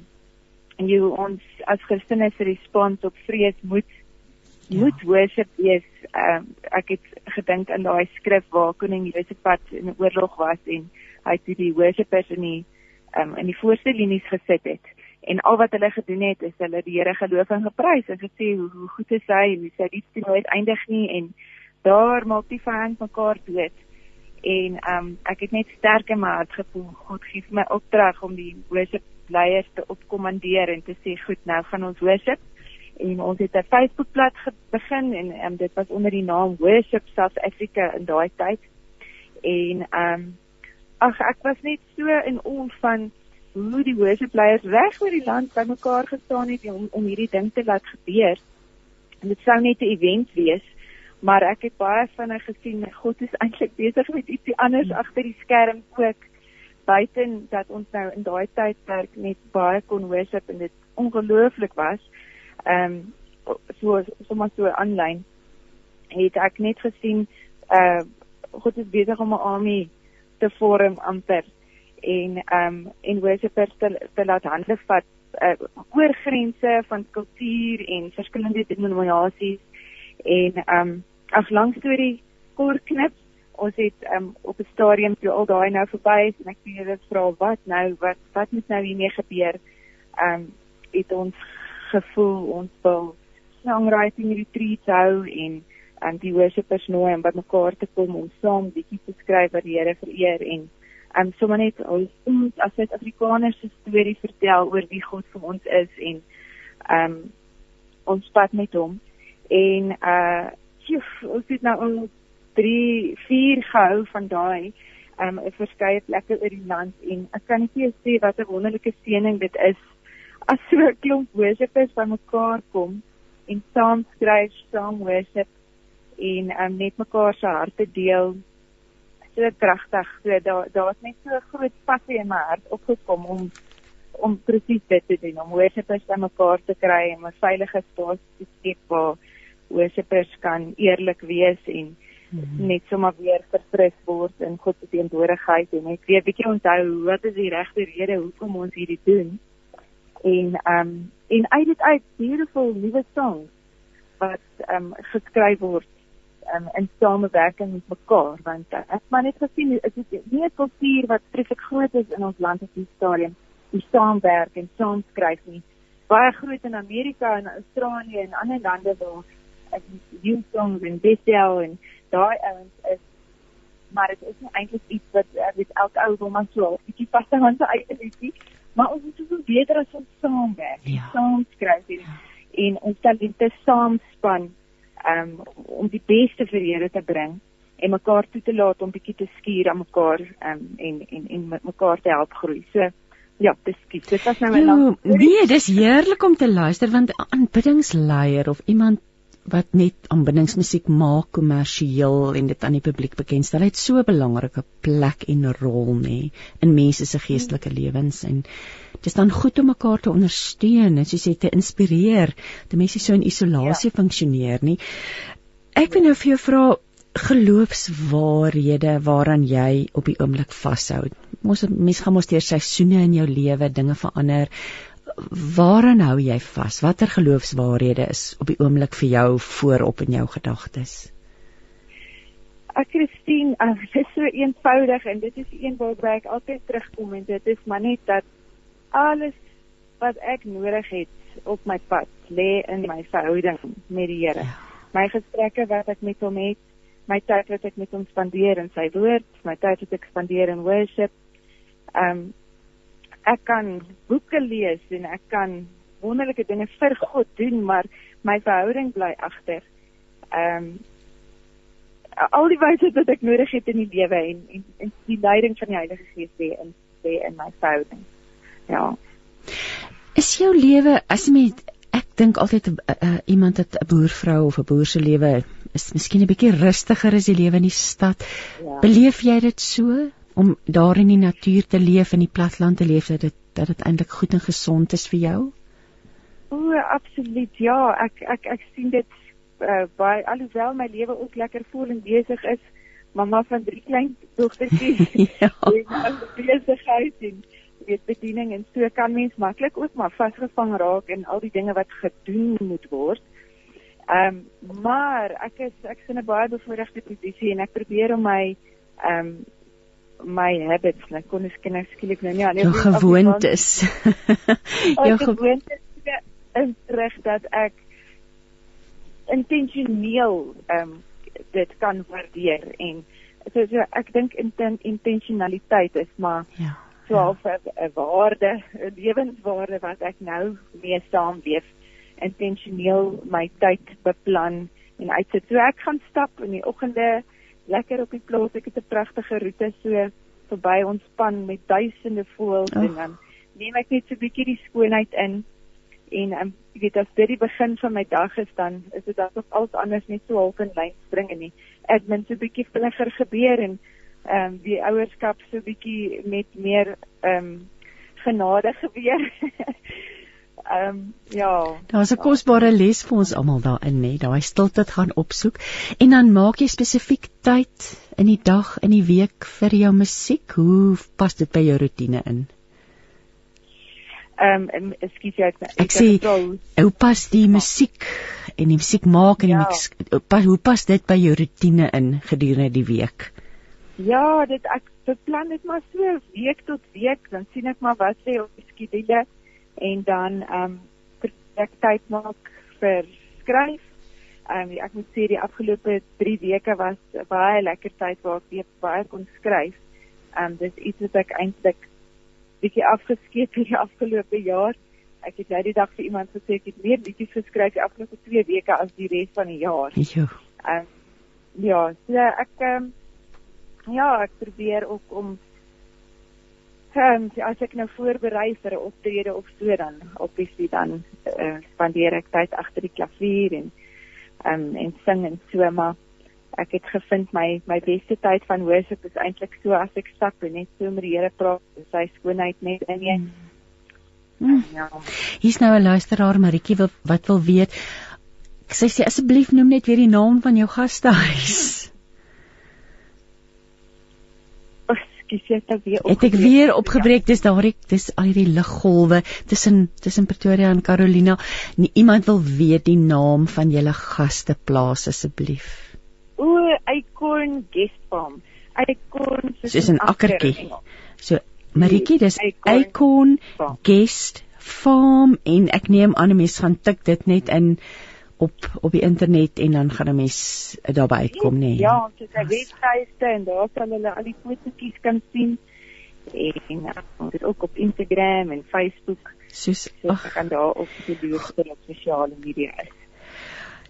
jy ons as Christene se respons op vrees moet ja. moet worship wees. Ehm um, ek het gedink aan daai skrif waar koning Josafat in 'n oorlog was en hy het die worshipers in die um, in die voorste linies gesit het. En al wat hulle gedoen het is hulle die Here geloof en geprys en gesê hoe, hoe goed is hy en hoe sy liefde nooit eindig nie en daar maak die vyand mekaar dood. En um, ek het net sterk in my hart gevoel God gee my opdrag om die worship leiers te opkommandeer en te sê goed nou gaan ons worship en ons het 'n Facebookblad begin en um, dit was onder die naam Worship South Africa in daai tyd. En ehm um, ag ek was net so in oom van hoe die worship leiers reg oor die land bymekaar gestaan het om om hierdie ding te laat gebeur. En dit sou net 'n event wees, maar ek het baie vinnig gesien God is eintlik besig met ietsie anders agter die skerm ook buiten dat ons nou in daai tydperk net baie kon worship en dit ongelooflik was ehm um, so sommer so aanlyn het ek net gesien uh God is besig om 'n army te vorm amper en ehm um, en worshipers te, te laat hande vat uh, oor grense van kultuur en verskillende denominasies en ehm um, as lang storie kort knip ons het um, op 'n stadium toe al daai nou verby is en ek sê dit vra wat nou wat wat moet nou hiermee gebeur? Ehm um, het ons gevoel ons wil songwriting retreat hou en en die worshipers nooi om by mekaar te kom om saam bietjie te skryf wat die Here vereer en um sommer net ons as Suid-Afrikaners se storie vertel oor wie God vir ons is en um ons pad met hom. En uh sjoef, ons het nou al 3 4 gehou van daai um 'n verskeie plekke oor die land en ek kan net sê wat 'n wonderlike seëning dit is as so 'n klomp worshipers bymekaar kom en saam skryf, saam worship en um, net mekaar se harte deel. So kragtig. So daar daar's net so 'n groot passie in my hart opgekom om om presies dit te doen, om worshipers bymekaar te kry en 'n veilige spasie te skep waar worshipers kan eerlik wees en Mm -hmm. net sommer weer verfris word in God se teenwoordigheid en net weer bietjie onthou wat is die regte rede hoekom ons hierdie doen en ehm um, en uit dit uit beautiful nuwe songs wat ehm um, geskryf word um, in samewerking met mekaar want uh, ek maar net gesien is dit nie 'n kultuur wat presies groot is in ons land op die stadium die saamwerk en saam skryf nie. Baie groot in Amerika en Australië en ander lande waar ek die songs en Bethel en daai ouens is maar dit is nie eintlik iets wat weet elke ou wil maar so 'n bietjie hou aan sy eie liedjie maar ons moet so beter as ons saamwerk ja. saam skryf en, ja. en ons talente saamspan um, om die beste vir Here te bring en mekaar toe te laat om bietjie te skuur aan mekaar um, en en en mekaar te help groei. So ja, skiet. Dit was nou 'n lang Nee, dis heerlik om te luister want aanbiddingsleier of iemand wat net aanbiddingsmusiek maak kommersieel en dit aan die publiek bekendstel. Het so 'n belangrike plek en rol nê in mense se geestelike lewens. En dis dan goed om mekaar te ondersteun en soos jy te inspireer dat mense so in isolasie ja. funksioneer nie ek wil nou vir jou vra geloofswaarhede waaraan jy op die oomblik vashou. Mos mense gaan mos deur seisoene in jou lewe dinge verander waaraan hou jy vas? Watter geloofswaarhede is op die oomblik vir jou voorop in jou gedagtes? Ek Christine, dit is so eenvoudig en dit is een waarby ek altyd terugkom en dit is maar net dat alles wat ek nodig het op my pad lê in my verhouding met die Here. Ja. My gesprekke wat ek met hom het, my tyd wat ek met hom spandeer in sy woord, my tyd wat ek spandeer in worship. Ehm um, ek kan boeke lees en ek kan wonderlike dinge vir God doen, maar my verhouding bly agter. Ehm um, al die wyse wat ek nodig het in die lewe en, en en die leiding van die Heilige Gees lê in lê in my verhouding. Ja. Is jou lewe as jy met ek dink altyd uh, uh, iemand het 'n boervrou of 'n boer se lewe is miskien 'n bietjie rustiger as die lewe in die stad. Ja. Beleef jy dit so? Om daar in die natuur te leef in die platland te leef dat dit dat dit eintlik goed en gesond is vir jou? O, absoluut. Ja, ek ek ek sien dit uh, by alhoewel my lewe ook lekker vol en besig is, mamma van drie klein dogtertjies. ja. En besigheid en weet bediening en so kan mens maklik ook maar vasgevang raak in al die dinge wat gedoen moet word. Ehm um, maar ek is ek is in 'n baie bevoordeelde posisie en ek probeer om my ehm um, my habits, like kon ek ken skielik nou nie al jou gewoontes. jou gewoontes is reg dat ek intentioneel ehm um, dit kan waardeer en so, so ek dink inten, intentionaliteit is maar ja so ja. 'n waarde, 'n lewenswaarde wat ek nou mee saamleef intentioneel my tyd beplan en uitsit. So ek gaan stap in die oggende lekker op die plaas. Ek het 'n pragtige roete so verby ontspan met duisende voëls oh. en dan neem ek net so 'n bietjie die skoonheid in. En um, ek weet as dit die begin van my dag is dan is dit asof alles anders net so half in lyn spring en nie. Ek min so 'n bietjie vinniger gebeur en ehm um, die ouerskap so 'n bietjie met meer ehm um, genade gebeur. Ehm um, ja. Daar's 'n kosbare les vir ons almal daarin, nê. Daai stilte gaan opsoek en dan maak jy spesifiek tyd in die dag, in die week vir jou musiek. Hoe pas dit by jou rotine in? Ehm um, ekskuus jy ek, ek sê hoe pas die musiek en die musiek maak en die ja. musiek pas hoe pas dit by jou rotine in gedurende die week? Ja, dit ek beplan dit maar so week tot week, dan sien ek maar wat sê op die skedule en dan ehm um, ek tyd maak vir skryf. Ehm um, ek moet sê die afgelope 3 weke was baie lekker tyd waar ek weer baie kon skryf. Ehm um, dis iets wat ek eintlik bietjie afgeskeep hierdie afgelope jaar. Ek het nou die dag vir iemand gesê ek het meer liedjies geskryf die afgelope 2 weke as die res van die jaar. Ja. Ehm ja, so ek ehm ja, ek probeer ook om ehm um, as ek nou voorberei vir 'n optrede of so dan obviously dan uh, spandeer ek tyd agter die klavier en ehm um, en sing en so maar ek het gevind my my beste tyd van worship is eintlik so as ek stap en net so met die Here praat, sy skoonheid net in jou. Mm. Ja. Hier's nou 'n luisteraar Maritjie wat wil weet. Sy sê asseblief noem net weer die naam van jou gastehuis. Het ek weer opgebreek dis daardie dis al hierdie liggolwe tussen tussen Pretoria en Carolina. Nie, iemand wil weet die naam van julle gasteplaas asseblief. O, Icon Guest Farm. Icon soos 'n akkertjie. So Maritjie, dis Icon Guest Farm en ek neem aan 'n mens gaan tik dit net in op op die internet en dan gaan 'n mens daarby uitkom nê. Nee. Ja, dit is 'n webwerf en daar sal hulle al die fotootjies kan sien en ons het ook op Instagram en Facebook. Soos ag, so, kan daar op die deur op sosiale media is.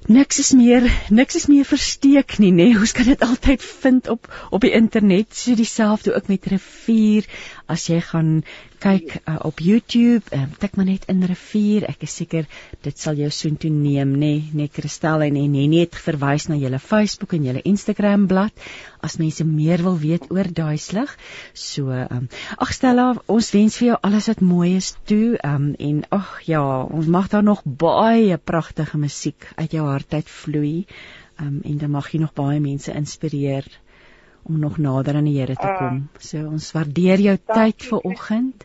Niks is meer niks is meer versteek nie, nê. Nee. Ons kan dit altyd vind op op die internet. So dieselfde ook met rivier. As jy gaan kyk uh, op YouTube, um, tik maar net in rivier. Ek is seker dit sal jou soontoe neem, nê, nee, net Kristel en en net verwys na julle Facebook en julle Instagram bladsy as mense meer wil weet oor daai slig. So, um, ag Stella, ons wens vir jou alles wat mooi is toe. Um, en ag ja, ons mag daar nog baie pragtige musiek uit jou hart uit vloei. Um, en dan mag jy nog baie mense inspireer om nog nader aan die Here te kom. Uh, so ons waardeer jou tyd vir oggend.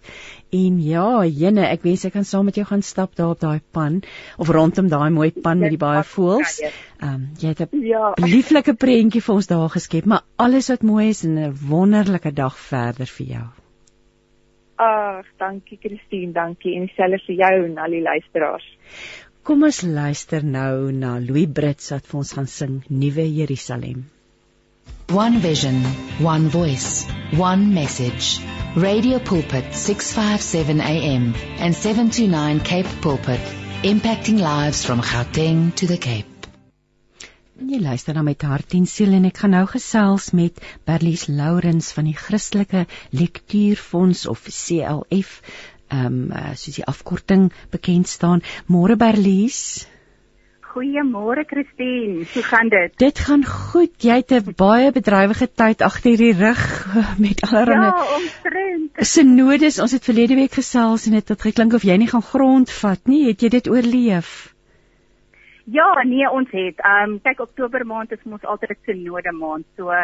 En ja, jene, ek wens ek kan saam met jou gaan stap daar op daai pan of rondom daai mooi pan met die baie voëls. Ehm um, jy het 'n ja. lieflike prentjie vir ons daar geskep, maar alles wat mooi is en 'n wonderlike dag verder vir jou. Ag, dankie Christine, dankie en selfs vir jou en al die luisteraars. Kom ons luister nou na Louis Brits wat vir ons gaan sing Nuwe Jerusalem. One vision, one voice, one message. Radio Pulpit 657 AM and 729 Cape Pulpit, impacting lives from Gauteng to the Cape. Jy luister na met hart en siel en ek gaan nou gesels met Berlies Lourens van die Christelike Lektuurfonds of CLF, ehm um, soos die afkorting bekend staan. Môre Berlies. Goeiemôre Christine, hoe gaan dit? Dit gaan goed. Jy het 'n baie bedrywige tyd agter die rug met allerlei Ja, omtrent. Synodes, ons het verlede week gesels en dit het geklink of jy nie gaan grondvat nie. Het jy dit oorleef? Ja, nee, ons het. Ehm um, kyk Oktober maand is mos altyd 'n synode maand. So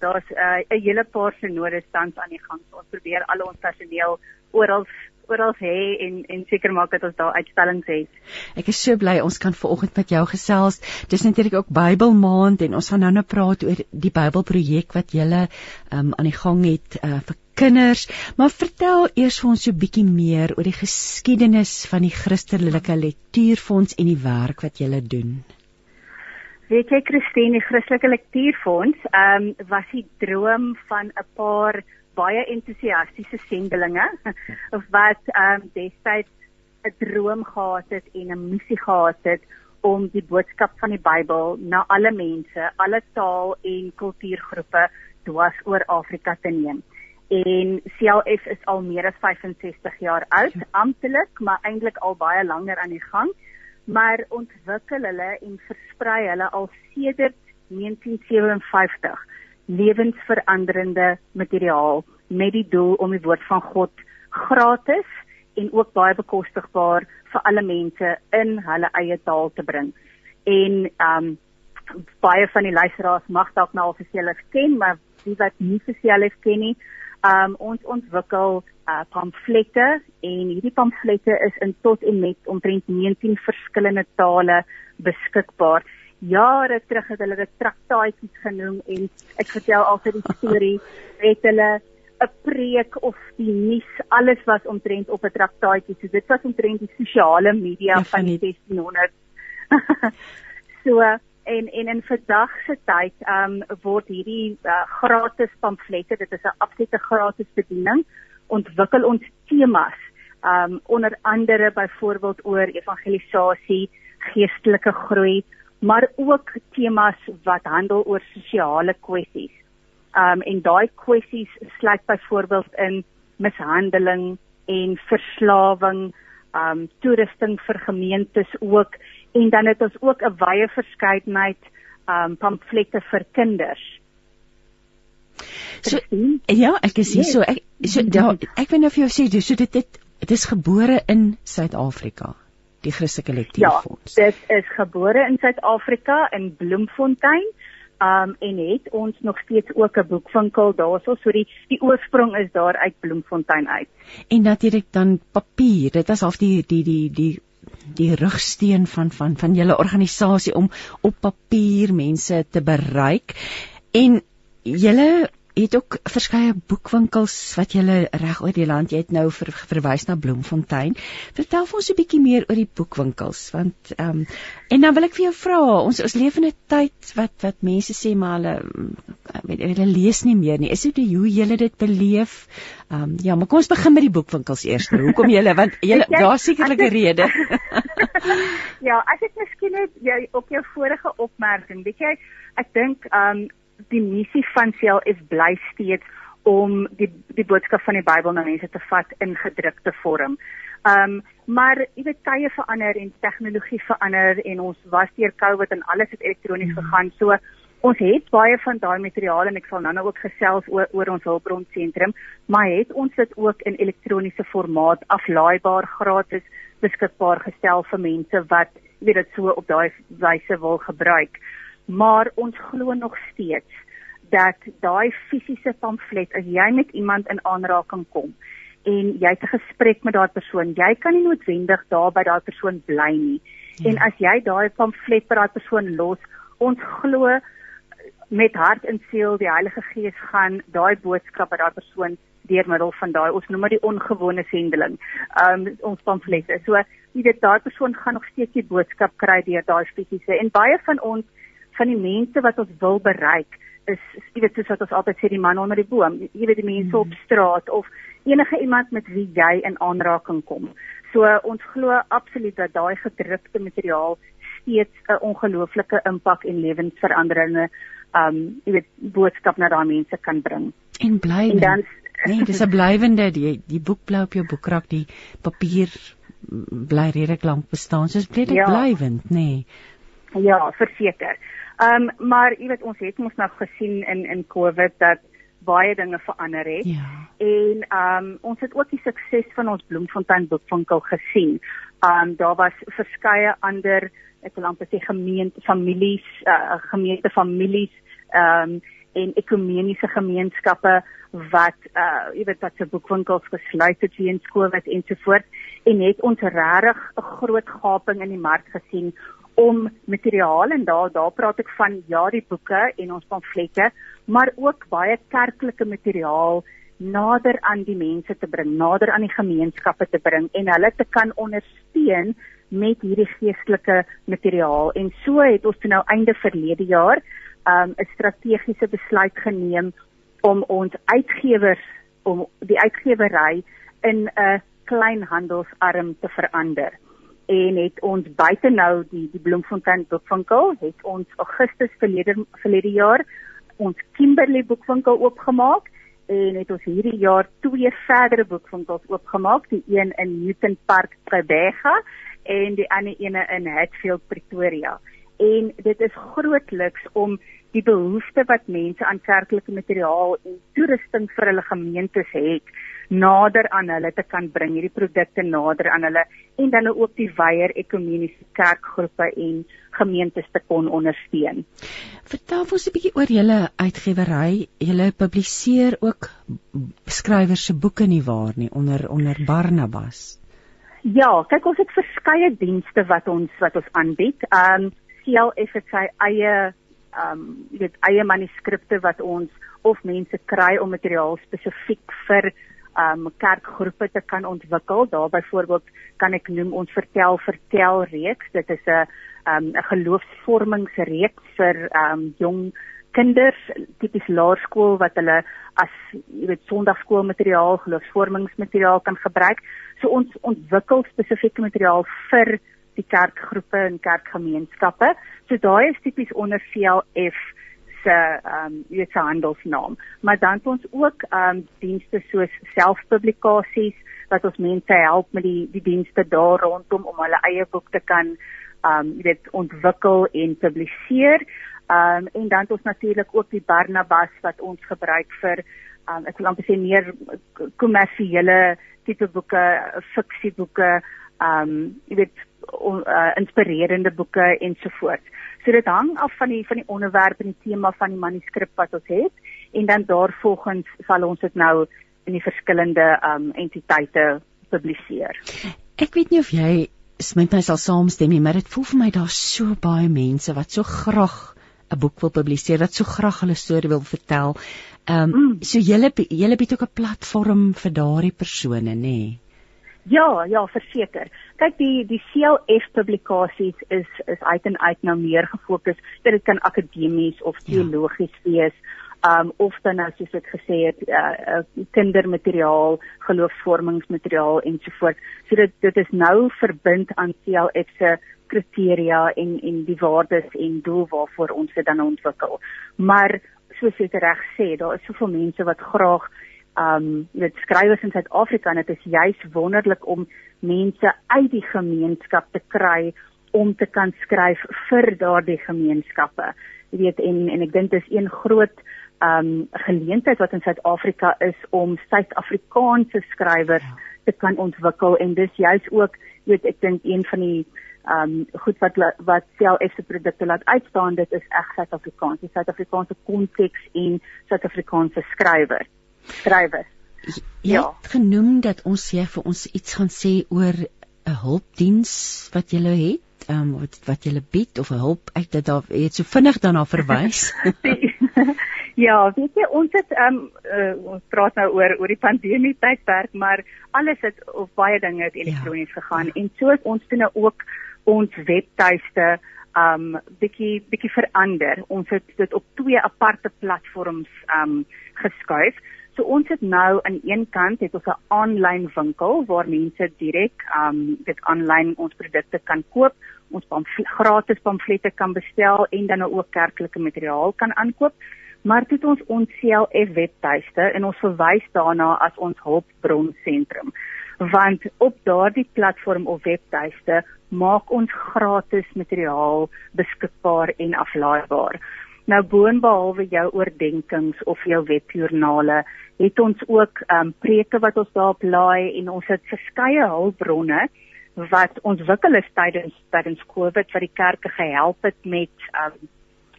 daar's uh, 'n uh, hele paar synodes tans aan die gang. So, ons probeer al ons personeel oral oral hê en en seker maak dat ons daar uitstallings het. Ek is so bly ons kan vanoggend met jou gesels. Dis natuurlik ook Bybelmaand en ons gaan nou nou praat oor die Bybelprojek wat julle um, aan die gang het uh, vir kinders. Maar vertel eers vir ons so 'n bietjie meer oor die geskiedenis van die Christelike Lektuurfonds en die werk wat julle doen. Weet jy Christine, die Christelike Lektuurfonds, ehm um, was die droom van 'n paar baie entoesiastiese sendelinge wat ehm um, destyds 'n droom gehad het en 'n missie gehad het om die boodskap van die Bybel na alle mense, alle taal en kultuurgroepe dwars oor Afrika te neem. En CLF is al meer as 65 jaar oud, ja. amptelik, maar eintlik al baie langer aan die gang, maar ontwikkel hulle en versprei hulle al sedert 1957 lewensveranderende materiaal met die doel om die woord van God gratis en ook baie bekostigbaar vir alle mense in hulle eie taal te bring. En um baie van die luisteraars mag dalk nou al verseelig ken, maar wie wat nie verseelig ken nie, um ons ontwikkel uh, pamflette en hierdie pamflette is in tot en met omtrent 19 verskillende tale beskikbaar. Jare terug het hulle dit traktaatjies genoem en ek vertel altyd die storie het hulle 'n preek of die nuus alles was omtrent op 'n traktaatjie. So dit was omtrent die sosiale media van die 1600. so en en in vandag se tyd um word hierdie uh, gratis pamflette, dit is 'n absolute gratis bediening, ontwikkel ons temas um onder andere byvoorbeeld oor evangelisasie, geestelike groei, maar ook temas wat handel oor sosiale kwessies. Um en daai kwessies sluit byvoorbeeld in mishandeling en verslawing, um toerusting vir gemeentes ook. En dan het ons ook 'n wye verskeidenheid um pamflette vir kinders. So, ja, ek is hier. So ek so ja, ek wil nou vir jou sê so dit dit dit is gebore in Suid-Afrika die Christelike Lektiefonds. Ja, dit is gebore in Suid-Afrika in Bloemfontein. Um en het ons nog steeds ook 'n boekwinkel daarso, so die die oorsprong is daar uit Bloemfontein uit. En natuurlik dan papier. Dit was half die die die die die rugsteen van van van julle organisasie om op papier mense te bereik. En julle het ook verskeie boekwinkels wat jy reg oor die land jy het nou ver, verwys na Bloemfontein. Vertel vir ons 'n bietjie meer oor die boekwinkels want ehm um, en dan wil ek vir jou vra ons ons leef in 'n tyd wat wat mense sê maar hulle weet hulle lees nie meer nie. Is dit hoe julle dit beleef? Ehm um, ja, maar kom ons begin met die boekwinkels eers. Hoekom julle want julle daar sekerlik 'n rede. ja, as ek miskien net jy op jou vorige opmerking, weet jy, ek dink ehm um, die missie van CLF bly steeds om die die boodskap van die Bybel na mense te vat in gedrukte vorm. Ehm um, maar jy weet tye verander en tegnologie verander en ons was deur COVID en alles het elektronies mm. gegaan. So ons het baie van daai materiaal en ek sal nou-nou ook gesels oor oor ons hulpbron sentrum, maar het ons dit ook in elektroniese formaat aflaaibaar gratis beskikbaar gestel vir mense wat jy weet dit so op daai wyse wil gebruik maar ons glo nog steeds dat daai fisiese pamflet as jy met iemand in aanraking kom en jy het 'n gesprek met daardie persoon, jy kan nie noodwendig daar by daardie persoon bly nie. Ja. En as jy daai pamflet by daardie persoon los, ons glo met hart en siel die Heilige Gees gaan daai boodskap by daardie persoon deur middel van daai ons noem dit die ongewone sendeling. Um ons pamflette. So jy weet daai persoon gaan nog steeds die boodskap kry deur daai fisiese en baie van ons van die mense wat ons wil bereik is jy weet soos wat ons altyd sê die man onder die boom jy weet die mense mm. op straat of enige iemand met wie jy in aanraking kom so ons glo absoluut dat daai gedrukte materiaal steeds 'n ongelooflike impak en lewensveranderende um jy weet boodskap na daai mense kan bring en bly en dan nee dis 'n blywende die die boek bly op jou boekrak die papier bly redelik lank bestaan soos bly dit ja. blywend nê nee. Ja, verseker. Ehm um, maar jy weet ons het mos nou gesien in in COVID dat baie dinge verander het. Ja. En ehm um, ons het ook die sukses van ons Bloemfontein boekwinkel gesien. Ehm um, daar was verskeie ander ek wil amper sê gemeente families, uh, gemeente families ehm um, en ekumeniese gemeenskappe wat uh jy weet wat se boekwinkels gesluit het weens COVID en so voort en het ons regtig 'n groot gaping in die mark gesien om materiaal en daar daar praat ek van ja die boeke en ons pamflette maar ook baie kerklike materiaal nader aan die mense te bring, nader aan die gemeenskappe te bring en hulle te kan ondersteun met hierdie geestelike materiaal. En so het ons toe nou einde verlede jaar 'n um, strategiese besluit geneem om ons uitgewers om die uitgewery in 'n kleinhandelsarm te verander en het ons buite nou die die Bloemfontein boekwinkel het ons Augustus verlede verlede jaar ons Kimberley boekwinkel oopgemaak en het ons hierdie jaar twee verdere boekwinkels oopgemaak die een in Newton Park Tribega en die ander een in Hatfield Pretoria. En dit is grootliks om die behoefte wat mense aan kerklike materiaal en toerusting vir hulle gemeentes het nader aan hulle te kan bring, hierdie produkte nader aan hulle en dan ook die wyeer ekumeniese kerkgroepe en gemeentes te kon ondersteun. Vertel ons 'n bietjie oor julle uitgewery. Julle publiseer ook skrywers se boeke nie waar nie onder onder Barnabas. Ja, kyk ons het verskeie dienste wat ons wat ons aanbied. Um CLF het sy eie um jy weet eie manuskripte wat ons of mense kry om materiaal spesifiek vir um kerkgroepe te kan ontwikkel. Daar byvoorbeeld kan ek noem ons vertel vertel reeks. Dit is 'n um 'n geloofsvormingsreeks vir um jong kinders tipies laerskool wat hulle as jy weet sonndagskoolmateriaal, geloofsvormingsmateriaal kan gebruik. So ons ontwikkel spesifieke materiaal vir die kerkgroepe en kerkgemeenskappe. So daai is tipies onder CLF se ehm um, weet se handelsnaam. Maar dan het ons ook ehm um, dienste soos selfpublikasies wat ons mense help met die die dienste daar rondom om hulle eie boek te kan ehm um, weet ontwikkel en publiseer. Ehm um, en dan het ons natuurlik ook die Barnabas wat ons gebruik vir ehm um, ek wil amper sê meer kommersiële tipe boeke, fiksieboeke, ehm um, jy weet on, uh, inspirerende boeke ensovoorts. So dit hang af van die van die onderwerp en die tema van die manuskrip wat ons het en dan daarvolgens sal ons dit nou in die verskillende um entiteite publiseer. Ek weet nie of jy met my sal saamstem nie, maar dit voel vir my daar's so baie mense wat so graag 'n boek wil publiseer, wat so graag hulle storie wil vertel. Ehm um, mm. so julle julle bied ook 'n platform vir daardie persone, nê? Nee? Ja, ja, verseker. Kyk die die CLF publikasies is is uit en uit nou meer gefokus dit kan akademies of ja. teologies ja. wees. Um of dan nou soos ek gesê het, uh, uh kindermateriaal, geloofsvormingsmateriaal ensovoorts. So dit dit is nou verbind aan CLF se kriteria en en die waardes en doel waarvoor ons dit dan ontwikkel. Maar soos jy reg sê, daar is soveel mense wat graag um jy weet skrywers in Suid-Afrika en dit is juis wonderlik om mense uit die gemeenskap te kry om te kan skryf vir daardie gemeenskappe. Jy weet en en ek dink dit is een groot um geleentheid wat in Suid-Afrika is om Suid-Afrikaanse skrywers te kan ontwikkel. En dis juis ook jy weet ek dink een van die um goed wat wat self se produkte laat uitstaan dit is reg Suid-Afrikaans, die Suid-Afrikaanse konteks en Suid-Afrikaanse skrywers skrywers. Jy ja. het genoem dat ons jy vir ons iets gaan sê oor 'n hulpdiens wat jy het, ehm um, wat wat jy bied of 'n hulp uit dit daar het so vinnig daarna verwys. ja, weet jy ons het ehm um, uh, ons praat nou oor oor die pandemie tydperk, maar alles het of baie dinge het elektronies ja. gegaan en so het ons toe nou ook ons webtuiste um bietjie bietjie verander. Ons het dit op twee aparte platforms um geskuif. So ons het nou aan een kant het ons 'n aanlyn winkel waar mense direk um dit aanlyn ons produkte kan koop, ons pamfle gratis pamflette kan bestel en dan ook kerklike materiaal kan aankoop. Maar dit ons ons CLF webtuiste en ons verwys daarna as ons hulpbronsentrum. Want op daardie platform of webtuiste maak ons gratis materiaal beskikbaar en aflaaibaar. Nou boonbehalwe jou oordeenkings of jou webjoernale, het ons ook ehm um, preke wat ons daarop laai en ons het verskeie hulpbronne wat ontwikkel is tydens tydens Covid wat die kerke gehelp het met ehm um,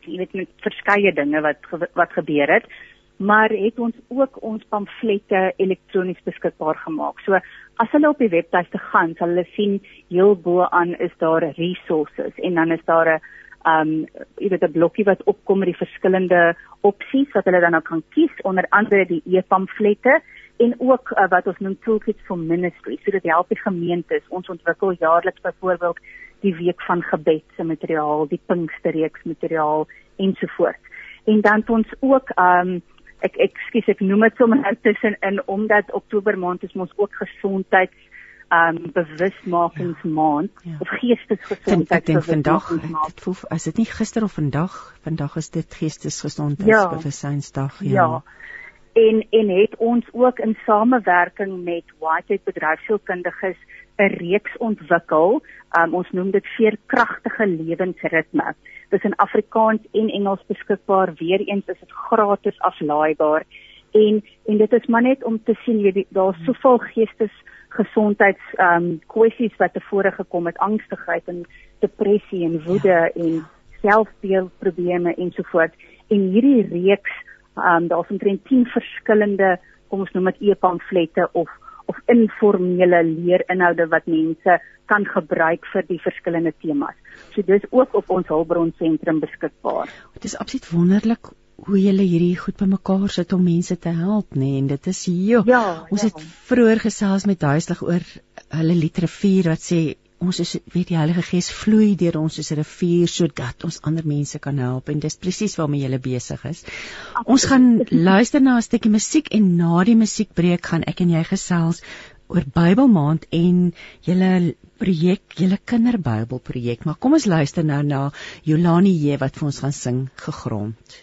jy weet met verskeie dinge wat wat gebeur het maar het ons ook ons pamflette elektronies beskikbaar gemaak. So as hulle op die webtuiste gaan, sal hulle sien heel bo aan is daar resources en dan is daar 'n um jy weet 'n blokkie wat opkom met die verskillende opsies wat hulle dan nou kan kies onder andere die e-pamflette en ook uh, wat ons noem toolkits for ministry. So dit help die gemeentes. Ons ontwikkel jaarliks byvoorbeeld die week van gebed se materiaal die pinksterreeks materiaal ensovoorts en dan het ons ook um ek ekskuus ek noem dit sommer nou tussenin omdat Oktober maand is ons ook gesondheid um bewusmakingsmaand ja, ja. of geestesgesondheid. Ek dink vandag, dit voel as dit nie gister of vandag, vandag is dit geestesgesondheidsbewussynsdag. Ja. ja. En en het ons ook in samewerking met Whitehead bedryfsielkundiges 'n reeks ontwikkel. Um ons noem dit veerkragtige lewensritme. Dit is in Afrikaans en Engels beskikbaar. Weereens is dit gratis aflaaibaar En en dit is maar net om te sien jy daar's soveel geestes gesondheids ehm um, kwessies wat tevore gekom het, angstigheid en depressie en woede ja. en selfbeeldprobleme ensovoorts. En hierdie reeks ehm um, daar's omtrent 10 verskillende kom ons noem dit e-pamflette of of informele leerinhoude wat mense kan gebruik vir die verskillende temas. So dis ook op ons hulpbron sentrum beskikbaar. Dit is absoluut wonderlik hoe julle hierdie goed bymekaar sit om mense te help, nê? Nee, en dit is hier. Ja, ons ja. het vroeër gesels met Duislig oor hulle literafuur wat sê ons is weet die Heilige Gees vloei deur ons soos 'n rivier sodat ons ander mense kan help en dis presies waarmee jy besig is. Absoluut. Ons gaan luister na 'n stukkie musiek en na die musiekbreek gaan ek en jy gesels oor Bybelmaand en julle projek, julle kinderbybelprojek. Maar kom ons luister nou na Jolani J wat vir ons gaan sing gegrond.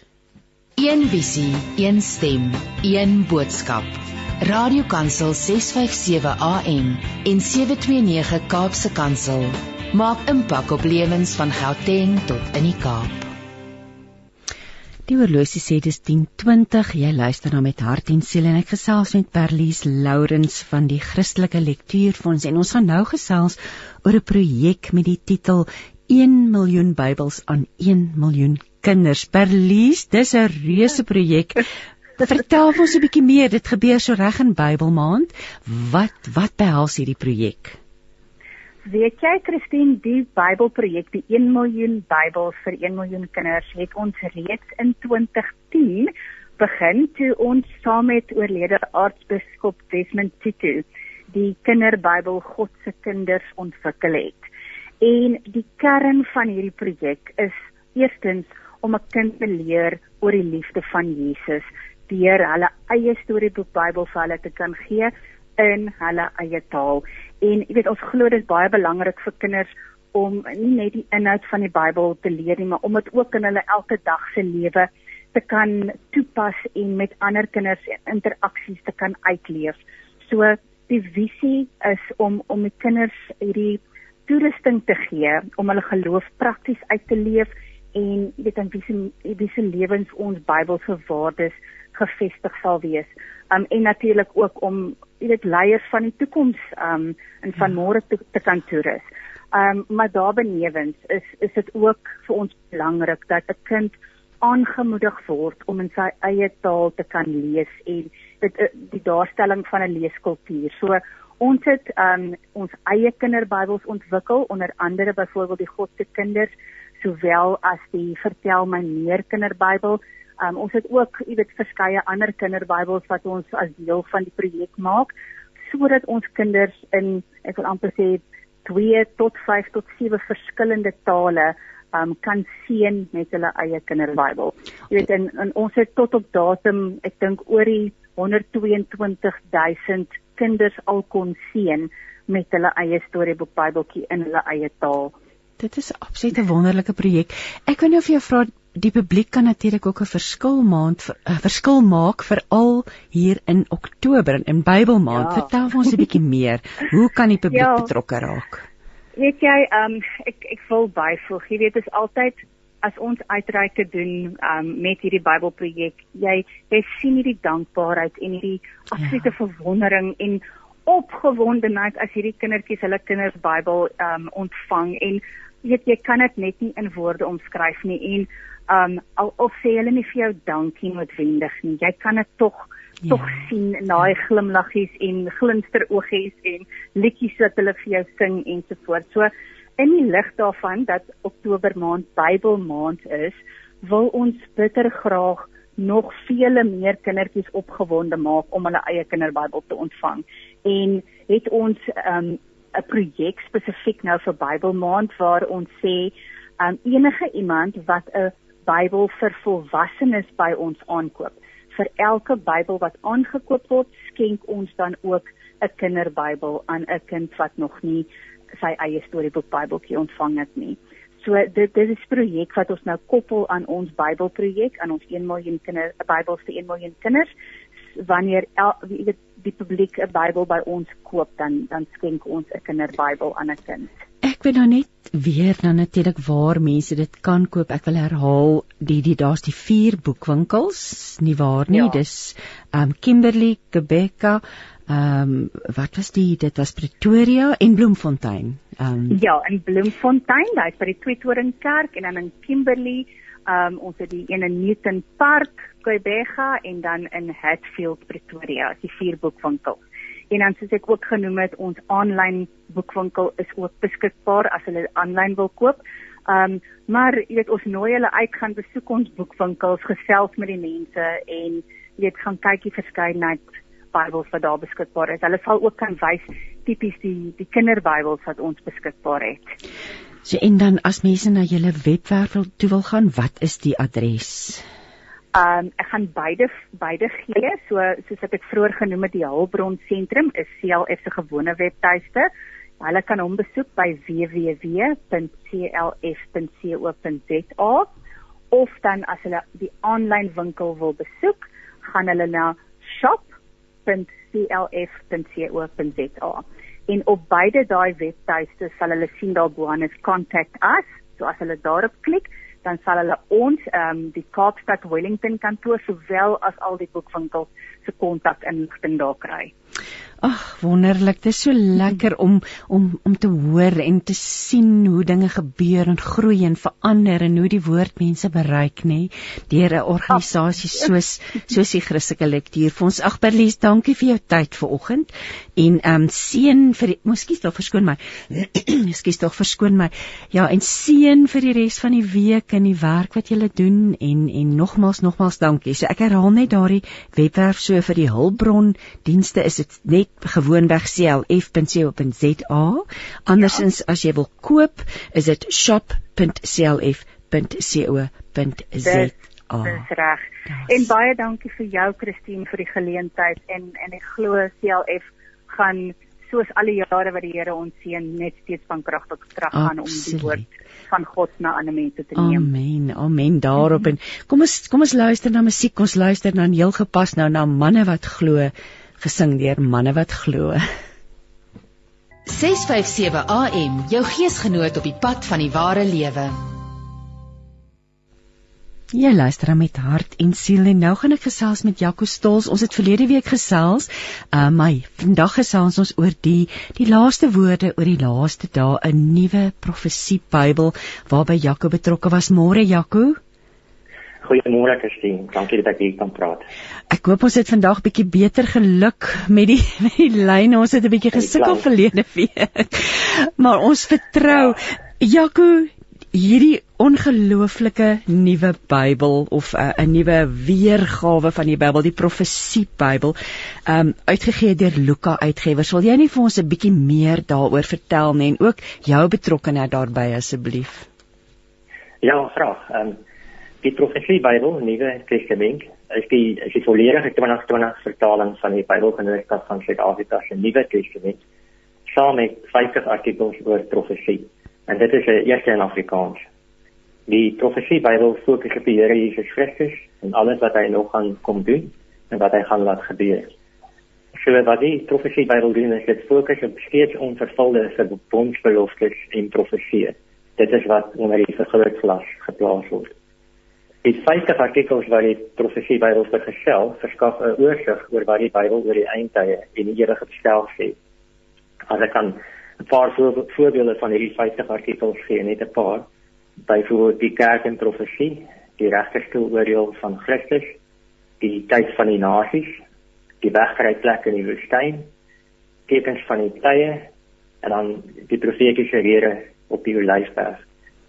Een visie, een stem, een boodskap. Radiokansel 657 AM en 729 Kaapse Kansel maak impak op lewens van Gauteng tot in die Kaap. Die oorlosie sê dis 10:20. Jy luister na met hart en siel en ek gesels met Perlies Lourens van die Christelike Lektuurfonds en ons gaan nou gesels oor 'n projek met die titel 1 miljoen Bybels aan 1 miljoen kinders. Perlies, dis 'n reuse projek. Vertel ons 'n bietjie meer. Dit gebeur so reg in Bybelmaand. Wat wat behels hierdie projek? Weet jy, Christine, die Bybelprojek, die 1 miljoen Bybels vir 1 miljoen kinders, het ons reeds in 2010 begin toe ons saam met oorlede aartsbiskop Desmond Tutu die Kinderbybel God se kinders ontwikkel het. En die kern van hierdie projek is eerstens om 'n kind te leer oor die liefde van Jesus deur hulle eie storieboek Bybel vir hulle te kan gee in hulle eie taal. En jy weet ons glo dit is baie belangrik vir kinders om nie net die inhoud van die Bybel te leer nie, maar om dit ook in hulle elke dag se lewe te kan toepas en met ander kinders interaksies te kan uitleef. So die visie is om om die kinders hierdie toerusting te gee om hulle geloof prakties uit te leef en weet in wiese wiese lewens ons Bybelse waardes gefestig sal wees. Um en natuurlik ook om jy weet leiers van die toekoms um en van ja. môre te, te kan toerus. Um maar daarbenewens is is dit ook vir ons belangrik dat 'n kind aangemoedig word om in sy eie taal te kan lees en dit eh, die daarstelling van 'n leeskultuur. So ons het um ons eie kinderbybels ontwikkel onder andere byvoorbeeld die God se kinders sowel as die Vertel my meer kinderbybel. Um, ons het ook, jy weet, verskeie ander kinderbybels wat ons as deel van die projek maak sodat ons kinders in ek wil amper sê 2 tot 5 tot 7 verskillende tale um, kan sien met hulle eie kinderbybel. Jy weet en, en ons het tot op datum, ek dink oor die 122000 kinders al kon sien met hulle eie storieboek Bybeltjie in hulle eie taal. Dit is absoluut 'n wonderlike projek. Ek wil nou vir jou vra die publiek kan natuurlik ook 'n verskil maand 'n verskil maak veral hier in Oktober in Bybelmaand. Ja. Vertel ons 'n bietjie meer. Hoe kan die publiek ja. betrokke raak? Weet jy, um, ek ek wil byvoeg. Jy weet dit is altyd as ons uitreike doen um, met hierdie Bybelprojek, jy jy sien hierdie dankbaarheid en hierdie absolute ja. verwondering en opgewondenheid as hierdie kindertjies hulle kinderbybel um, ontvang en weet jy kan dit net nie in woorde omskryf nie en um al of sê hulle nie vir jou dankie noodwendig nie. Jy kan dit tog ja. tog sien naai glimlaggies en glinsteroogies en liedjies wat hulle vir jou sing ensovoorts so in die lig daarvan dat Oktober maand Bybelmaand is wil ons bitter graag nog vele meer kindertjies opgewonde maak om hulle eie kinderbybel te ontvang. En het ons um 'n projek spesifiek nou vir Bybelmaand waar ons sê um, enige iemand wat 'n Bybel vir volwassenes by ons aankoop. Vir elke Bybel wat aangekoop word, skenk ons dan ook 'n kinderbybel aan 'n kind wat nog nie sy eie storieboek Bybeltjie ontvang het nie. So dit dit is 'n projek wat ons nou koppel aan ons Bybelprojek aan ons 1 miljoen kinder Bybels vir 1 miljoen kinders wanneer el, weet die publiek 'n Bybel by ons koop dan dan skenk ons 'n kinderbybel aan 'n kind. Ek ben nou net weer dan natuurlik waar mense dit kan koop. Ek wil herhaal die die daar's die vier boekwinkels, nie waar nie? Ja. Dis um Kimberley, Quebeca, um wat was die? Dit was Pretoria en Bloemfontein. Um Ja, in Bloemfontein, daai's by die Tweetoring Kerk en dan in Kimberley, um ons het die een in Newton Park, Quebeca en dan in Hatfield, Pretoria, die vier boekwinkels. En dan soos ek ook genoem het, ons aanlyn boekwinkel is ook beskikbaar as hulle aanlyn wil koop. Um maar jy weet ons nooi hulle uit gaan besoek ons boekwinkels, gesels met die mense en jy weet gaan kyk die verskeidenheid Bybels wat daar beskikbaar is. Hulle sal ook kan wys tipies die die kinderbybels wat ons beskikbaar het. So en dan as mense na julle webwerf toe wil gaan, wat is die adres? Um ek gaan beide beide gee. So soos ek vroeër genoem het, die Hulbron sentrum is CLF se gewone webtuiste. Hulle kan hom besoek by www.clf.co.za of dan as hulle die aanlyn winkel wil besoek, gaan hulle na shop.clf.co.za. En op beide daai webtuiste sal hulle sien daar bo aan is contact us. So as hulle daarop klik, dan sal hulle ons ehm um, die Kaapstad Wellington kantoor sowel as al die boekwinkels se kontak inligting daar kry. Ag, wonderlik. Dit is so lekker om om om te hoor en te sien hoe dinge gebeur en groei en verander en hoe die woord mense bereik, nê, deur 'n organisasie soos soos die Christelike Lektuur Fonds. Ag, Berlies, dankie vir jou tyd vanoggend. En ehm um, seën vir Moskies tog verskoon my. Moskies tog verskoon my. Ja, en seën vir die res van die week en die werk wat julle doen en en nogmaals nogmaals dankie. So ek herhaal net daardie webwerf so vir die hulpbron dienste is dit net gewoonweg clf.co.za. Andersins ja. as jy wil koop, is dit shop.clf.co.za. Dis reg. En baie dankie vir jou Christine vir die geleentheid en en ek glo CLF gaan soos al die jare wat die Here ons seën net steeds van krag tot krag gaan om die woord van God na ander mense te neem. Amen. Amen daarop en kom ons kom ons luister na musiek. Ons luister dan heel gepas nou na manne wat glo gesing deur manne wat glo. 657 AM jou geesgenoot op die pad van die ware lewe. Ja, luister met hart en siel en nou gaan ek gesels met Jaco Stols. Ons het verlede week gesels, uh my vandag gesels ons oor die die laaste woorde oor die laaste dae, 'n nuwe profesie Bybel waarby Jaco betrokke was. Môre Jaco. Goeiemôre Christine, dankie dat ek hier kan praat. Ek hoop ons het vandag bietjie beter geluk met die met die lyne. Ons het 'n bietjie gesukkel verlede week. Maar ons vertrou ja. Jaco hierdie ongelooflike nuwe Bybel of 'n uh, nuwe weergawe van die Bybel, die profesie Bybel, um uitgegee deur Luka Uitgewers. Wil jy nie vir ons 'n bietjie meer daaroor vertel nie en ook jou betrokkeheid daarbey asseblief? Ja, graag. Um die profesie Bybel, Nuwe Testament, is die is die volledige 2020 vertaling van die Bybelgenootskap van Suid-Afrika se Nuwe Testament, saam met 50 artikels oor profesie. En dit is eers in Afrikaans. Die profesie Bybel fokus op die Here Jesus Christus en alles wat hy nog gaan kom doen en wat hy gaan laat gebeur. So wat die profesie Bybel doen is dit fokus op steeds onvervulde verbondsbeloftes en profeseë. Dit is wat onder die vergrootglas geplaas word. Die 50 artikels wat die profesie Bybel vergesel, verskaf 'n oorsig oor wat die Bybel oor die eindtye en die ewige bestel sê. As ek kan 'n paar voorbeelde van hierdie 50 artikels gee, net 'n paar. Byvoorbeeld die kerk en profesie, die regterstoel oordeel van Christus, die tyd van die nasies, die wegkryplek in die woestyn, tekens van die tye en dan die profetiese rede op die Olyfberg.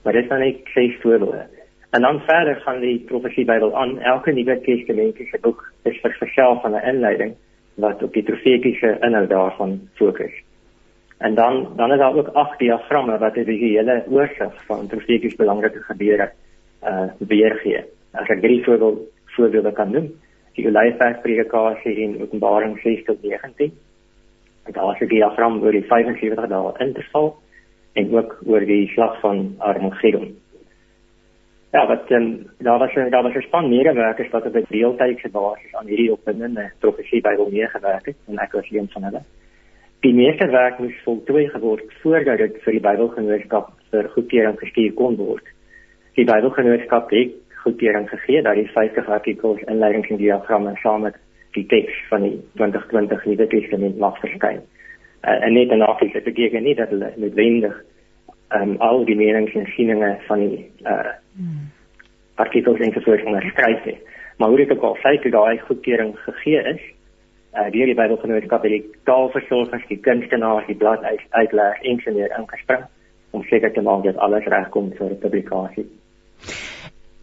Maar dit is dan net ses voorbeelde. En dan verder gaan die profesie Bybel aan. Elke Nuwe Testamentiese boek is vir sigself van 'n inleiding wat op die profetiese inhoud daarvan fokus. En dan dan is daar ook agt diagramme wat 'n visuele oorsig van profeties belangrike gebeure uh weergee. As ek drie voorbeelde voorbeelde kan noem, die Olyfberg predikasie in Openbaring 6 tot 19. En daar is 'n diagram oor die 75 dae interval en ook oor die slag van Armageddon. Ja, wat um, daar was daar was 'n span medewerkers wat op 'n deeltydse basis aan hierdie opwindende profesie by hom meegewerk het en ek was een van hulle. Die meeste werk moes voltooi geword voordat dit vir die Bybelgenootskap vir goedkeuring gestuur kon word. Die Bybelgenootskap het goedkeuring gegee dat die 50 artikels inleidings en diagramme saam met die teks van die 2020 Nuwe Testament mag verskyn. Uh, en net en afs het beteken nie dat hulle noodwendig um, al die menings en sieninge van die uh, hmm. artikels en voort onderskryf het. Maar hoe dit ook al sê, dat daai goedkeuring gegee is, uh, deur die Bybelgenootskap het die taalversorgers, die kunstenaars, die blad uit, uitleg ingenieur ingespring om seker te maak dat alles regkom vir publikasie.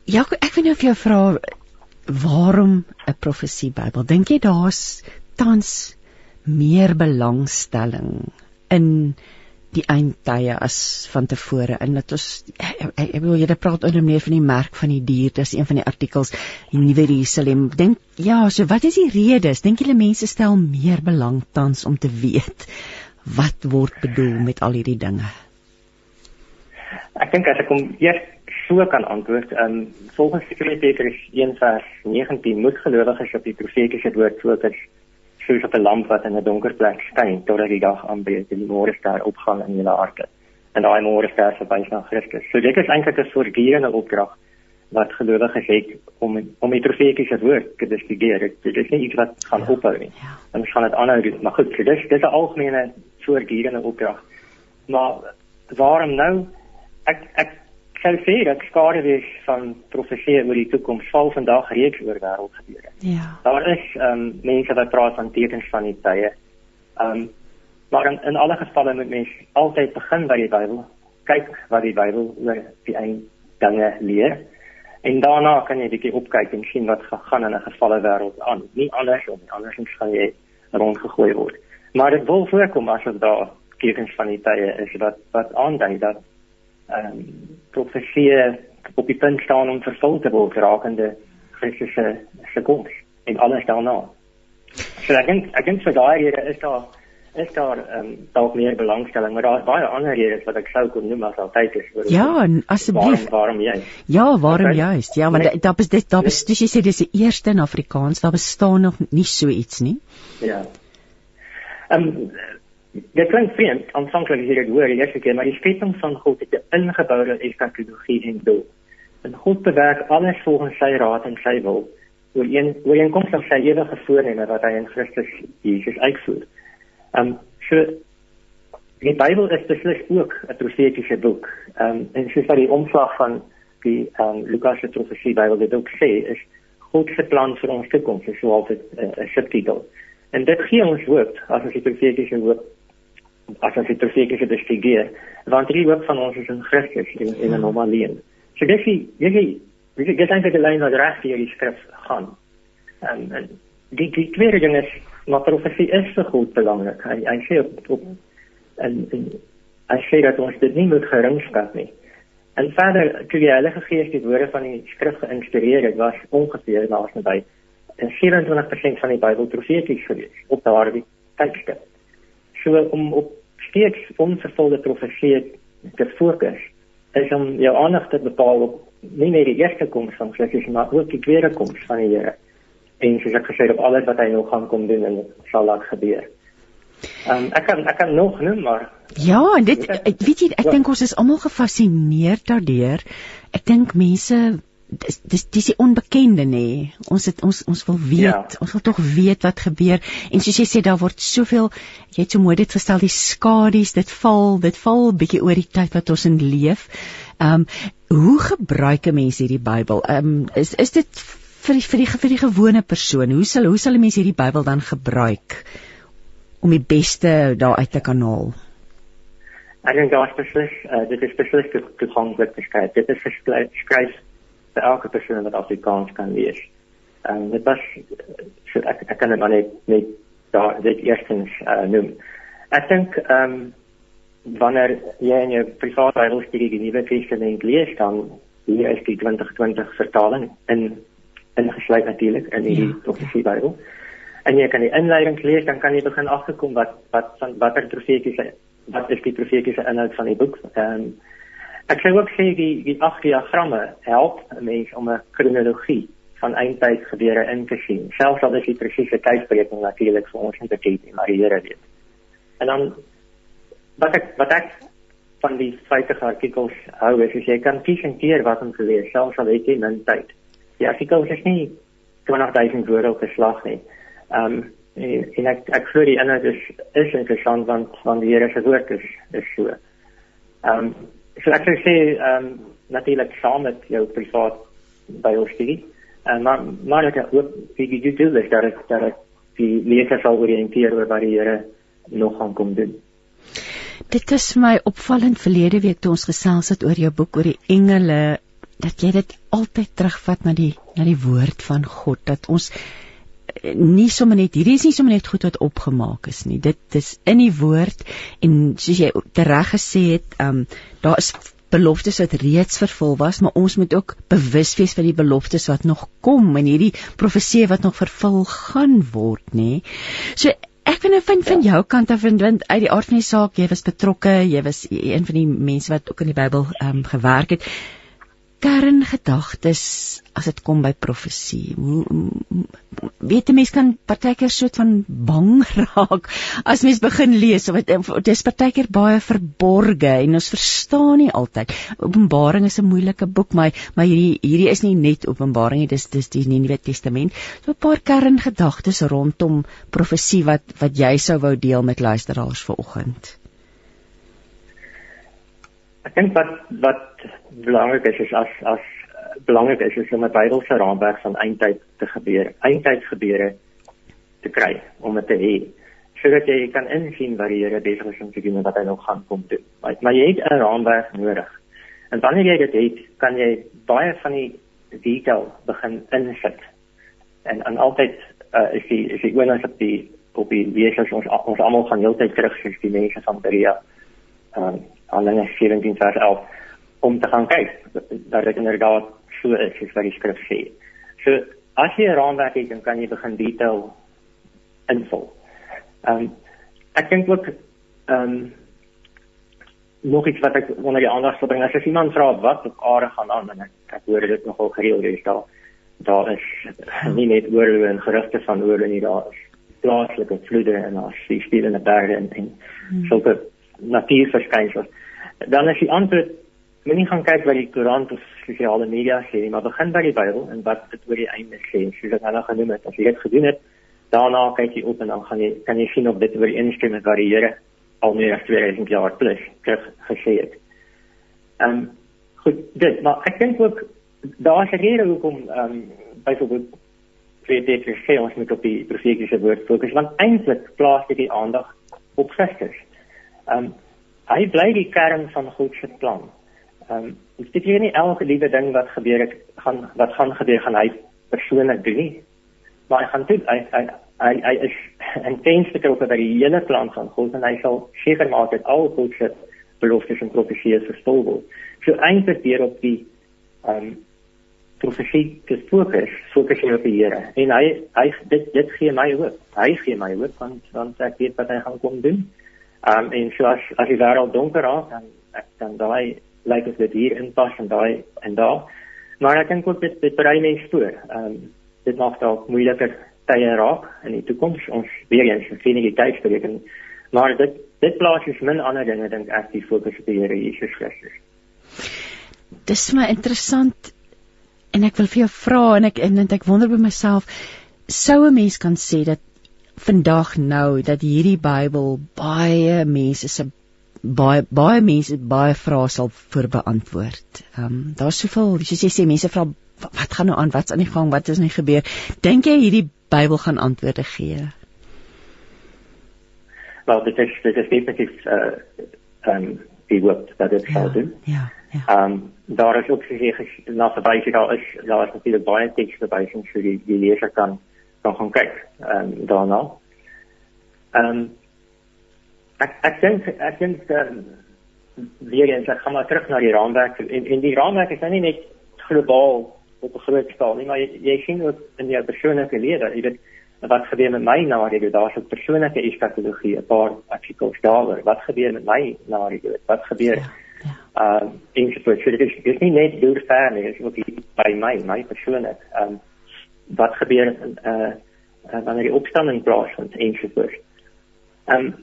Ja, ek wil nou vir jou vra waarom 'n profesie Bybel? Dink jy daar's tans meer belangstelling in die eindtye as van tevore en dit ons ek wil julle praat onder meer van die merk van die dier dis een van die artikels die nuwe Jerusalem dink ja so wat is die redes dink julle mense stel meer belang tans om te weet wat word bedoel met al hierdie dinge ek dink as ek kom eers so kan antwoord. Um, volgens Sekere Petrus 1 vers 19 moet gelowiges op die profetiese woord fokus soos op 'n lamp wat in 'n donker plek skyn totdat die dag aanbreek en die môrester opgaan in julle harte. En daai môrester verwys na Christus. So dit is eintlik 'n voortdurende opdrag wat gelowiges het om om die profetiese woord te bestudeer. Dit is nie iets wat gaan ja, ophou nie. Ja. En ons gaan dit aanhou doen. Maar goed, so dis dis 'n algemene voortdurende opdrag. Maar waarom nou? Ek ek sou sê dat skaduwees van profesie oor die toekoms val vandag reeds oor wêreldgebeure. Ja. Daar is ehm um, mense wat praat van tekens van die tye. Ehm um, maar in, in alle gevalle moet mens altyd begin by die Bybel. Kyk wat die Bybel oor die einde dinge leer. En daarna kan jy bietjie opkyk en sien wat gaan in 'n gevalle wêreld aan. Nie alles of nie anders gaan jy rondgegooi word. Maar dit wil voorkom as daar tekens van die tye is wat wat aandui dat ehm um, profesie op die punt staan om vervul te word rakende Christus se koms en alles daarna. So ek dink ek dink vir daai rede is daar is daar ehm um, dalk meer belangstelling, maar daar is baie ander redes wat ek sou kon noem as altyd is oor Ja, asseblief. Waarom, waarom jy? Ja, waarom okay. juist? Ja, want nee. daar is dit daar is nee. jy sê dis die eerste in Afrikaans, daar bestaan nog nie so iets nie. Ja. Ehm um, Dit klink vreemd, aanvanklik as jy dit hoor, die eerste keer, maar die skepping van God het 'n ingeboude eskatologie en doel. En God bewerk alles volgens sy raad en sy wil, oor een oor een koms van sy ewige voorneme wat hy in Christus Jesus uitvoer. Um so die Bybel is beslis ook 'n profetiese boek. Um en soos wat die omslag van die um Lukas se profesie Bybel dit ook sê, is God se plan vir ons toekoms, soos dit 'n subtitel. En dit gee ons hoop as ons die profetiese hoop as ons die profetiese bestudeer, want die hoop van ons is in Christus en in 'n normale lewe. So dis die dis die dis die gesainte die lyn wat reg hier die skrif gaan. En, en die die tweede ding is maar profesie is vir God belangrik. Hy hy sê op, op en, en hy sê dat ons dit nie moet geringskat nie. En verder, toe die Heilige Gees die woorde van die skrif geïnspireer het, was ongeveer naas naby 27% van die Bybel profeties gewees op daardie tydstip so om op steeds onvervulde profeseë te fokus is om jou aandag te bepaal op nie net die eerste koms van Christus maar ook die tweede koms van die Here en soos ek gesê het op alles wat hy nog gaan kom doen en sal laat gebeur. Um, ek kan ek kan nog noem maar Ja, en dit ek weet jy ek dink ons is almal gefassineerd daardeur. Ek dink mense dis dis dis die onbekende nê. Ons het ons ons wil weet, ja. ons wil tog weet wat gebeur. En soos jy sê daar word soveel jy het so mooi dit gestel die skadu's, dit val, dit val bietjie oor die tyd wat ons in leef. Ehm um, hoe gebruik 'n mens hierdie Bybel? Ehm um, is is dit vir die, vir die vir die gewone persoon? Hoe sal hoe sal 'n mens hierdie Bybel dan gebruik om die beste daaruit te kan haal? Ek dink daar is beslis uh, dit is beslis toeganklik te skryf. Dit is geskryf vir elke persoon wat Afrikaans kan lees. En dit was so ek ek kan dit maar net net daar dit eerstens uh, noem. Ek dink ehm um, wanneer jy in jou private Bybelstudie die Nuwe Testament lees dan hier is die 2020 vertaling in ingesluit natuurlik in die ja. profesie Bybel. En jy kan die inleiding lees dan kan jy begin agterkom wat wat van watter profetiese wat is die profetiese inhoud van die boek. Ehm um, Ek sê ook sê die die ag diagramme help 'n mens om 'n kronologie van eindtyd gebeure in te sien. Selfs al is die presiese tydsberekening natuurlik vir ons nie bekend nie, maar die Here weet. En dan wat ek wat ek van die feite artikels hou is as jy kan kies en keer wat om te lees, selfs al het jy min tyd. Die artikels is nie 20000 woorde op 'n slag nie. Ehm um, en, en ek ek glo die inhoud is is interessant want van die Here se woord is is so. Ehm um, so ek sou sê ehm um, natuurlik saam met jou privaat by ons studie. En maar maar ek hoop wie jy doen is dat ek dat ek die leser sal oriënteer oor wat die Here nog gaan kom doen. Dit is my opvallend verlede week toe ons gesels het oor jou boek oor die engele dat jy dit altyd terugvat na die na die woord van God dat ons nie sommer net hierdie is nie sommer net goed wat opgemaak is nie. Dit is in die woord en soos jy tereg gesê het um, daar is beloftes wat reeds vervul was maar ons moet ook bewus wees van die beloftes wat nog kom en hierdie profeseë wat nog vervul gaan word nê. So Ek vind nou van van ja. jou kant af want uit die aard van die saak jy was betrokke, jy was een van die mense wat ook in die Bybel ehm um, gewerk het kerngedagtes as dit kom by profesie. Weet 'n mens kan partykeer soort van bang raak as mens begin lees of dit is partykeer baie verborge en ons verstaan nie altyd. Openbaring is 'n moeilike boek, maar maar hierdie hierdie is nie net Openbaring nie, dis dis die Nuwe Testament. So 'n paar kerngedagtes rondom profesie wat wat jy sou wou deel met luisteraars vanoggend. Ek dink wat wat belangrik is is as as belangrik is is om 'n Bybelse raamwerk van eindtyd te gebeur, eindtyd gebeure te kry om dit te hê sodat jy kan insien wat die Here besig is om te doen en wat hy nog gaan kom doen. Maar, maar jy het 'n raamwerk nodig. En wanneer jy dit het, kan jy baie van die detail begin insit. En en altyd uh, is die is die oornag op die op die lesers ons ons almal gaan heeltyd terug soos die mense van Berea. Ehm um, Handelinge 17 vers 11 om te gaan kyk dat dit inderdaad so is soos wat die skrif sê. So as jy 'n raamwerk het, dan kan jy begin detail invul. Ehm um, ek dink ook ehm um, nog iets wat ek wanneer jy aandag sou bring as jy iemand vra wat op aarde gaan aan en ek, ek hoor dit nogal gereeld hier daar daar is nie net oorloë en gerugte van oorloë nie daar is plaaslike vloede en daar is spelende berge en, en hmm. sulke natuurverskynsels dan as jy antwoord moenie gaan kyk wat die koerant of sosiale media sê nie, maar begin by die Bybel en wat dit oor die einde sê. Soos ek nou genoem het, as jy dit gedoen het, daarna kyk jy op en dan gaan jy kan jy sien of dit oor die instem met wat die Here al meer as 2000 jaar plus terug gesê het. Ehm um, goed, dit, maar ek dink ook daar is 'n rede hoekom ehm um, byvoorbeeld vir dit sê ons moet op die profetiese woord fokus want eintlik plaas dit die aandag op Christus. Ehm um, hy bly die kern van God se plan. Ehm um, dit is nie elke liewe ding wat gebeur het gaan wat gaan gebeur gaan hy persoonlik doen nie. Maar hy gaan dit hy hy hy, hy is intens betrokke by die hele plan van God en hy sal seker maak dat al God se beloftes en profesieë vervul word. So eintlik deur op die ehm um, profesie te fokus, fokus hy op die Here. En hy hy dit dit gee my hoop. Hy gee my hoop want want ek weet wat hy gaan kom doen. Ehm um, en so as as die wêreld donker raak dan dan daai lyk like dit hier inpas en daai en daar. Maar ek dink ook dit dit berei voor. Ehm um, dit maak dalk moeiliker tye raak in die toekoms. Ons weer eens sien die tydsbereken. Maar dit dit plaas is min ander dinge dink ek die fokus op die Here Jesus Christus. Dis my interessant en ek wil vir jou vra en ek en ek wonder by myself sou 'n mens kan sê dat vandag nou dat hierdie Bybel baie mense se baie baie mense baie vrae sal voor beantwoord. Ehm um, daar's soveel, soos jy sê, mense vra wat gaan nou aan, wat's aan die gang, wat is nou gebeur? Dink jy hierdie Bybel gaan antwoorde gee? Wel, dit is dit is definitief eh uh, ehm um, die hoop dat dit sal ja, doen. Ja. Ja. Ehm um, daar is ook gesê na verwys daar is daar is natuurlik baie teks verwys so die die leser kan kan gaan kyk ehm um, daarna. Ehm um, ek ek dink ek dink ehm weer eens ek gaan maar terug na die raamwerk en en die raamwerk is nou nie net globaal op 'n groot skaal nie maar jy, jy sien ook in jou persoonlike lewe jy weet wat gebeur met my na die dood daar's 'n persoonlike eskatologie 'n paar artikels daaroor. Wat gebeur met my na die dood wat gebeur? Ja. Ehm um, in so 'n soort dit is nie net deur family is ook by my my persoonlik. Ehm um, wat gebeur uh, uh wanneer die opstanding plaasvind ensovoorts. Ehm um,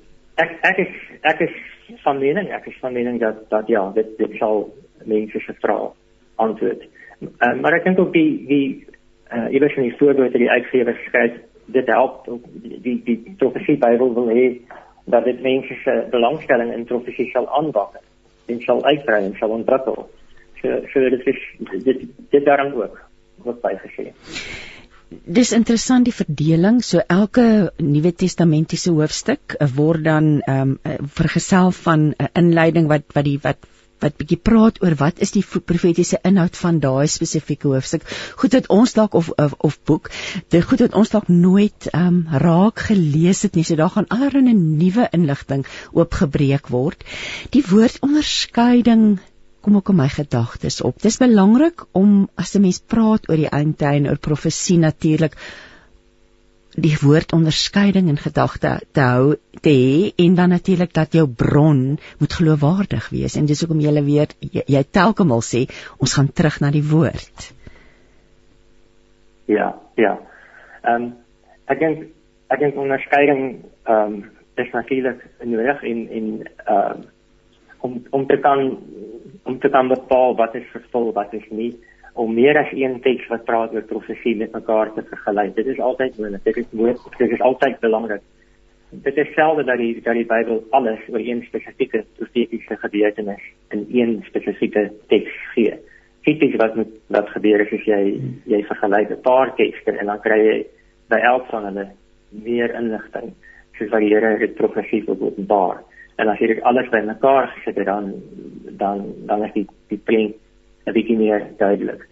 ek ek is ek is van mening ek is van mening dat dat ja dit dit sal mense se vrae antwoord. Uh, maar ek dink ook die die uh, iewers in die voorbeeld die uitgewer skryf dit help die die profesie Bybel wil hê dat dit mense se belangstelling in profesie sal aanwakker en sal uitbrei en sal ontwikkel. So so dit is dit dit daarom ook wat bygesê. Dis interessant die verdeling. So elke Nuwe Testamentiese hoofstuk word dan ehm um, vergesel van 'n inleiding wat wat die wat wat bietjie praat oor wat is die profetiese inhoud van daai spesifieke hoofstuk. Goed dat ons dalk of, of of boek, dit goed dat ons dalk nooit ehm um, raak gelees het nie. So daar gaan allerlei nuwe inligting oopgebreek word. Die woord onderskeiding kom ook in my gedagtes op. Dis belangrik om as 'n mens praat oor die eindtyd en oor profesie natuurlik die woord onderskeiding in gedagte te hou te hê en dan natuurlik dat jou bron moet geloofwaardig wees en dis hoekom jy weer jy, jy telkemal sê ons gaan terug na die woord. Ja, ja. Ehm um, ek dink ek dink onderskeiding ehm um, is natuurlik nodig in in ehm um, om om te kan om te kan bepaal wat is vervul, wat is nie om meer as een teks wat praat oor profesie met mekaar te vergelyk. Dit is altyd moontlik. Dit is moontlik. Dit is altyd belangrik. Dit is selde dat die dat die Bybel alles oor een spesifieke profetiese gebeurtenis in een spesifieke teks gee. Tipies wat met wat gebeur is as jy jy vergelyk 'n paar tekste en dan kry jy by elk van hulle meer inligting soos wat die Here dit profesie openbaar. En as jy dit alles bymekaar gesit het dan dan dan is die die prent 'n bietjie meer duidelik.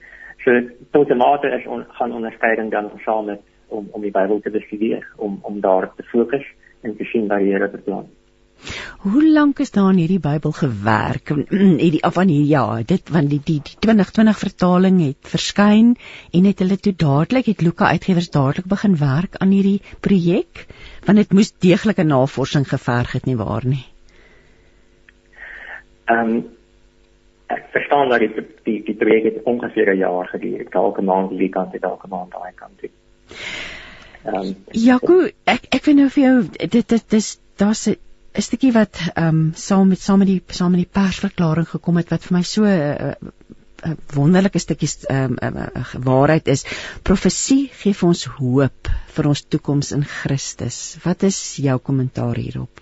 So tot 'n mate is on, gaan onderskeiding dan saam met om om die Bybel te bestudeer, om om daar te fokus en te sien waar die Here beplan. Hoe lank is daar in hierdie Bybel gewerk? Het die af van hierdie jaar, dit want die die, die 2020 vertaling het verskyn en het hulle toe dadelik het Luka uitgewers dadelik begin werk aan hierdie projek want dit moes deeglike navorsing geverg het nie waar nie. Ehm um, ek verstaan dat die die die projek het ongeveer 'n jaar geduur. Elke maand die kant het elke maand daai kant toe. Ehm um, Jaco, ek ek weet nou vir jou dit dit dis daar's 'n stukkie wat ehm um, saam met saam met die saam met die persverklaring gekom het wat vir my so 'n uh, uh, wonderlike stukkie ehm um, uh, uh, waarheid is. Profesie gee vir ons hoop vir ons toekoms in Christus. Wat is jou kommentaar hierop?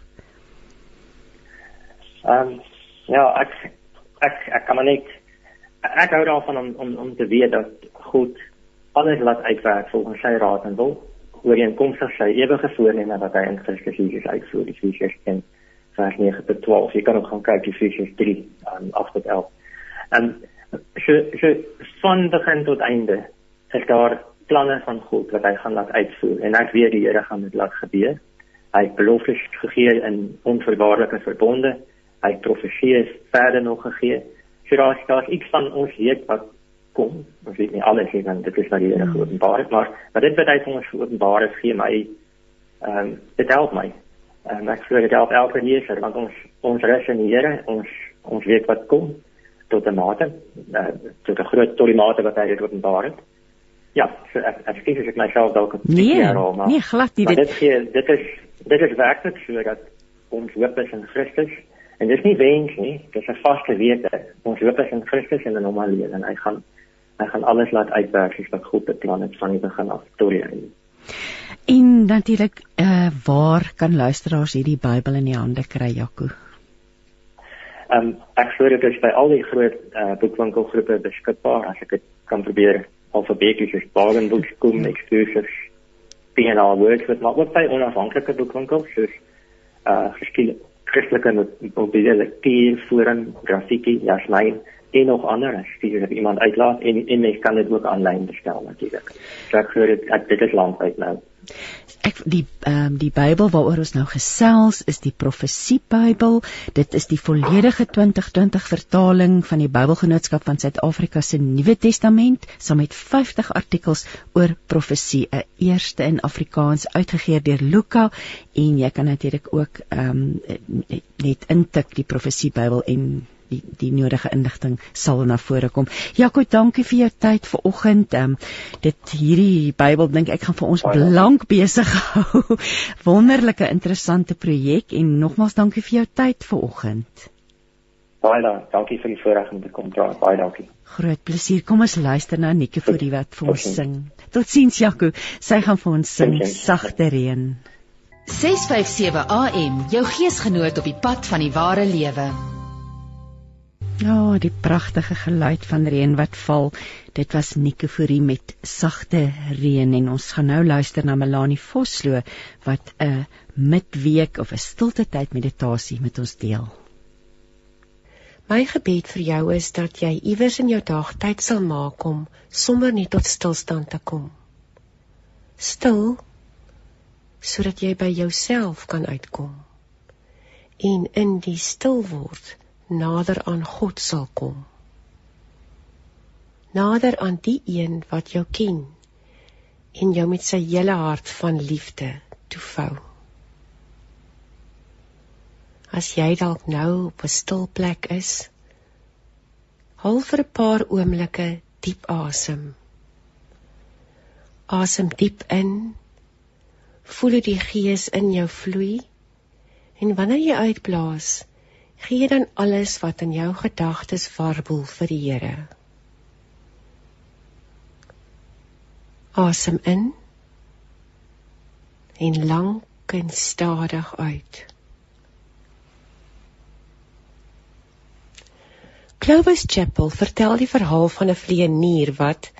Ehm um, ja, ek ek ek kan maar net ek hou daarvan om om om te weet dat God alles laat uitwerk volgens sy raad en wil ooreenkomstig sy ewige voorneme wat hy in Christus Jesus uitvoer die Efesiërs 1 vers 9 tot 12 jy kan ook gaan kyk Efesiërs 3 aan 8 tot 11 en so so van begin tot einde is daar planne van God wat hy gaan laat uitvoer. En ek weet die Here gaan dit laat gebeur. Hy het beloftes gegee in onverwaarlike verbonde. Hy profesie is verder nog gegee. So daar's daar's iets van ons weet wat kom. Ons weet nie alles nie want dit is wat die Here geopenbaar het, maar maar dit wat hy vir ons geopenbaar het gee my ehm um, dit help my. En um, ek glo dit help elke leser want ons ons rus in die Here, ons ons weet wat kom tot 'n mate, uh, tot 'n groot tot die mate wat hy dit openbaar het. Ja, so ek ek as ek myself dalk 'n bietjie herhaal maar. Nee, glad nie. Dit gee dit is dit is werklik so dat ons hoop is in Christus. En dis nie wens nie, dis 'n vaste wete. Ons hoop is in Christus en in hom alleen en hy gaan hy gaan alles laat uitwerk soos wat God beplan het van die begin af tot die einde. En natuurlik, eh uh, waar kan luisteraars hierdie Bybel in die hande kry, Jaco? Ehm um, ek glo dit is by al die groot eh uh, boekwinkelgroepe beskikbaar as ek dit kan probeer alfabeties is Bargain Books, Koom, Exclusives, P&R Words, maar ook by onafhanklike boekwinkels soos eh uh, geskiedenis Christelike mobiele lektuur, forum, grafieke, jasmyn en nog ander jy dit iemand uitlaat en en jy kan dit ook aanlyn bestel natuurlik. So ek glo dit dit is landwyd nou. Ek die ehm um, die Bybel waaroor ons nou gesels is die Profesie Bybel. Dit is die volledige 2020 vertaling van die Bybelgenootskap van Suid-Afrika se Nuwe Testament saam met 50 artikels oor profesie, 'n eerste in Afrikaans uitgegee deur Luka en jy kan natuurlik ook ehm um, net intik die Profesie Bybel en die die nodige inligting sal na vore kom. Jaco, dankie vir jou tyd vanoggend. Ehm um, dit hierdie Bybel dink ek gaan vir ons blank besig hou. Wonderlike interessante projek en nogmaals dankie vir jou tyd vanoggend. Baie dankie. Dankie vir die voorreg om te kom praat. Baie dankie. Groot plesier. Kom ons luister na Nieke vir die wat vir ons sing. Totsiens Jaco. Sy gaan vir ons sing Sagte Reën. 657 AM, jou geesgenoot op die pad van die ware lewe. Ja, oh, die pragtige geluid van reën wat val. Dit was Nikoforie met sagte reën en ons gaan nou luister na Melanie Vosloo wat 'n midweek of 'n stilte tyd meditasie met ons deel. My gebed vir jou is dat jy iewers in jou dag tyd sal maak om sommer net tot stilstand te kom. Stil sodat jy by jouself kan uitkom en in die stil word nader aan God sal kom. Nader aan die een wat jou ken en jou met sy hele hart van liefde toevou as jy dalk nou op 'n stil plek is, haal vir 'n paar oomblikke diep asem. Asem diep in. Voel hoe die gees in jou vloei. En wanneer jy uitblaas, gee dan alles wat in jou gedagtes warboel vir die Here. Asem in. En lank en stadig uit. Clovis Chapel vertel die verhaal van 'n vleienier wat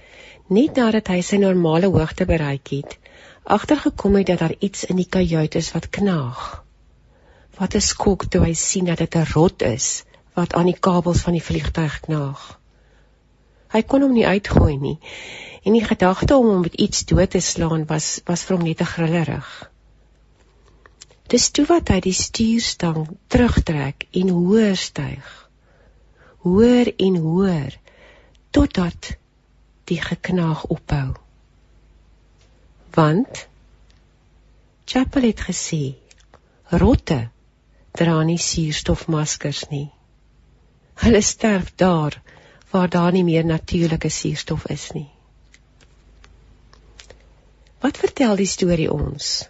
net nadat hy sy normale hoogte bereik het, agtergekom het dat daar iets in die kajuit is wat knaag. Wat 'n skok toe hy sien dat dit 'n rot is wat aan die kabels van die vliegtuig knaag. Hy kon hom nie uitgooi nie en die gedagte om hom met iets dood te slaan was was vir hom net te grillerig. Dis toe wat hy die stuurstang terugtrek en hoër styg hoër en hoër totdat die geknaag ophou. Want Chapel het gesê rotte dra nie suurstofmaskers nie. Hulle sterf daar waar daar nie meer natuurlike suurstof is nie. Wat vertel die storie ons?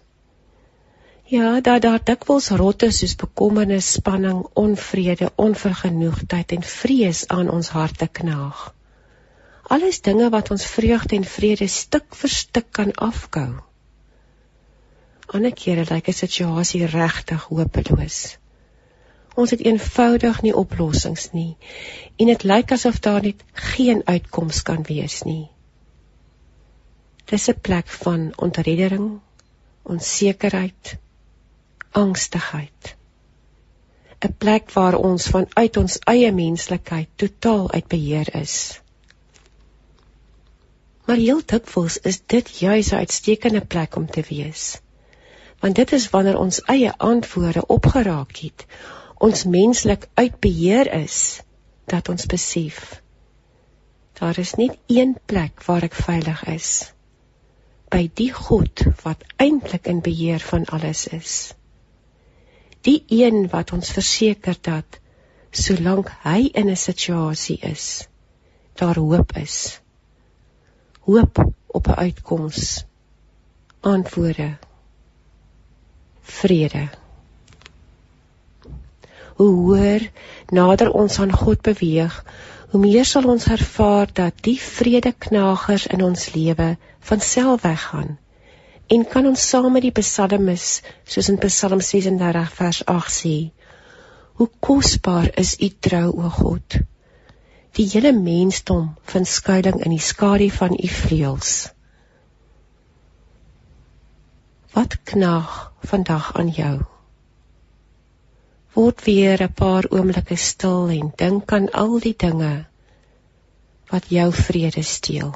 Ja, dat daar dikwels rotte soos bekommernis, spanning, onvrede, onvergenoegdheid en vrees aan ons harte knaag. Alles dinge wat ons vreugde en vrede stuk vir stuk kan afkou. Ander kere lyk 'n situasie regtig hopeloos. Ons het eenvoudig nie oplossings nie en dit lyk asof daar net geen uitkoms kan wees nie. Dis 'n plek van ontreddering, onsekerheid, angstigheid. 'n Plek waar ons vanuit ons eie menslikheid totaal uit beheer is. Maar heel dikwels is dit juis 'n uitstekende plek om te wees. Want dit is wanneer ons eie antwoorde opgeraak het, ons menslik uit beheer is, dat ons besef daar is net een plek waar ek veilig is by die God wat eintlik in beheer van alles is. Die een wat ons verseker dat solank hy in 'n situasie is daar hoop is. Hoop op 'n uitkoms antwoorde vrede. Hoe hoër nader ons aan God beweeg hoe meer sal ons ervaar dat die vredeknagers in ons lewe van self weggaan en kan ons saam met die psalmis soos in Psalm 36 vers 8 sê hoe kosbaar is u trou o God? Die hele mensdom vind skuilings in die skadu van u vleuels wat knaag vandag aan jou word weer 'n paar oomblikke stil en dink aan al die dinge wat jou vrede steel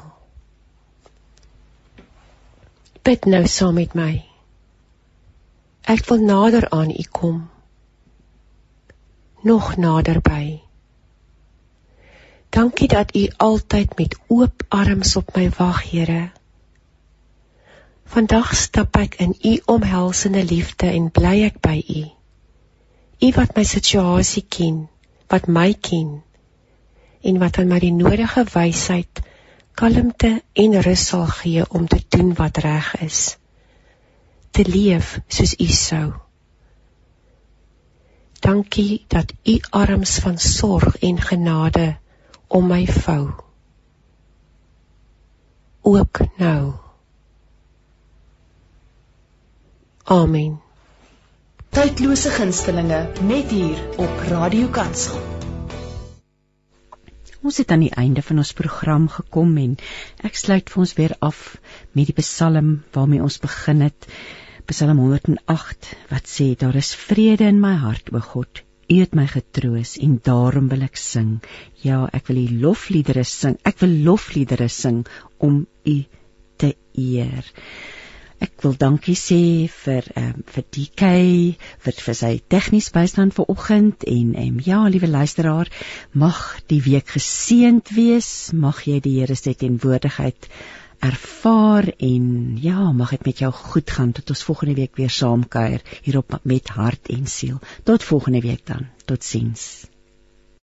Bid nou saam met my. Ek wil nader aan U kom. Nog naderby. Dankie dat U altyd met oop arms op my wag, Here. Vandag stap ek in U omhelsende liefde en bly ek by U. U wat my situasie ken, wat my ken en wat aan my die nodige wysheid, kalmte en rus sal gee om te doen wat reg is. Te leef soos U sou. Dankie dat U arms van sorg en genade om my vou. Ook nou. Amen. Tydlose gunstelinge net hier op Radio Kansel. Ons het aan die einde van ons program gekom en ek sluit vir ons weer af met die Psalm waarmee ons begin het. Psalm 108 wat sê daar is vrede in my hart o God. U het my getroos en daarom wil ek sing. Ja, ek wil U lofliedere sing. Ek wil lofliedere sing om U te eer. Ek wil dankie sê vir ehm um, vir DK vir vir sy tegnies bystand vir oggend en ehm ja, liewe luisteraar, mag die week geseënd wees. Mag jy die Here se teenwoordigheid ervaar en ja, mag dit met jou goed gaan tot ons volgende week weer saam kuier hier op met hart en siel. Tot volgende week dan. Totsiens.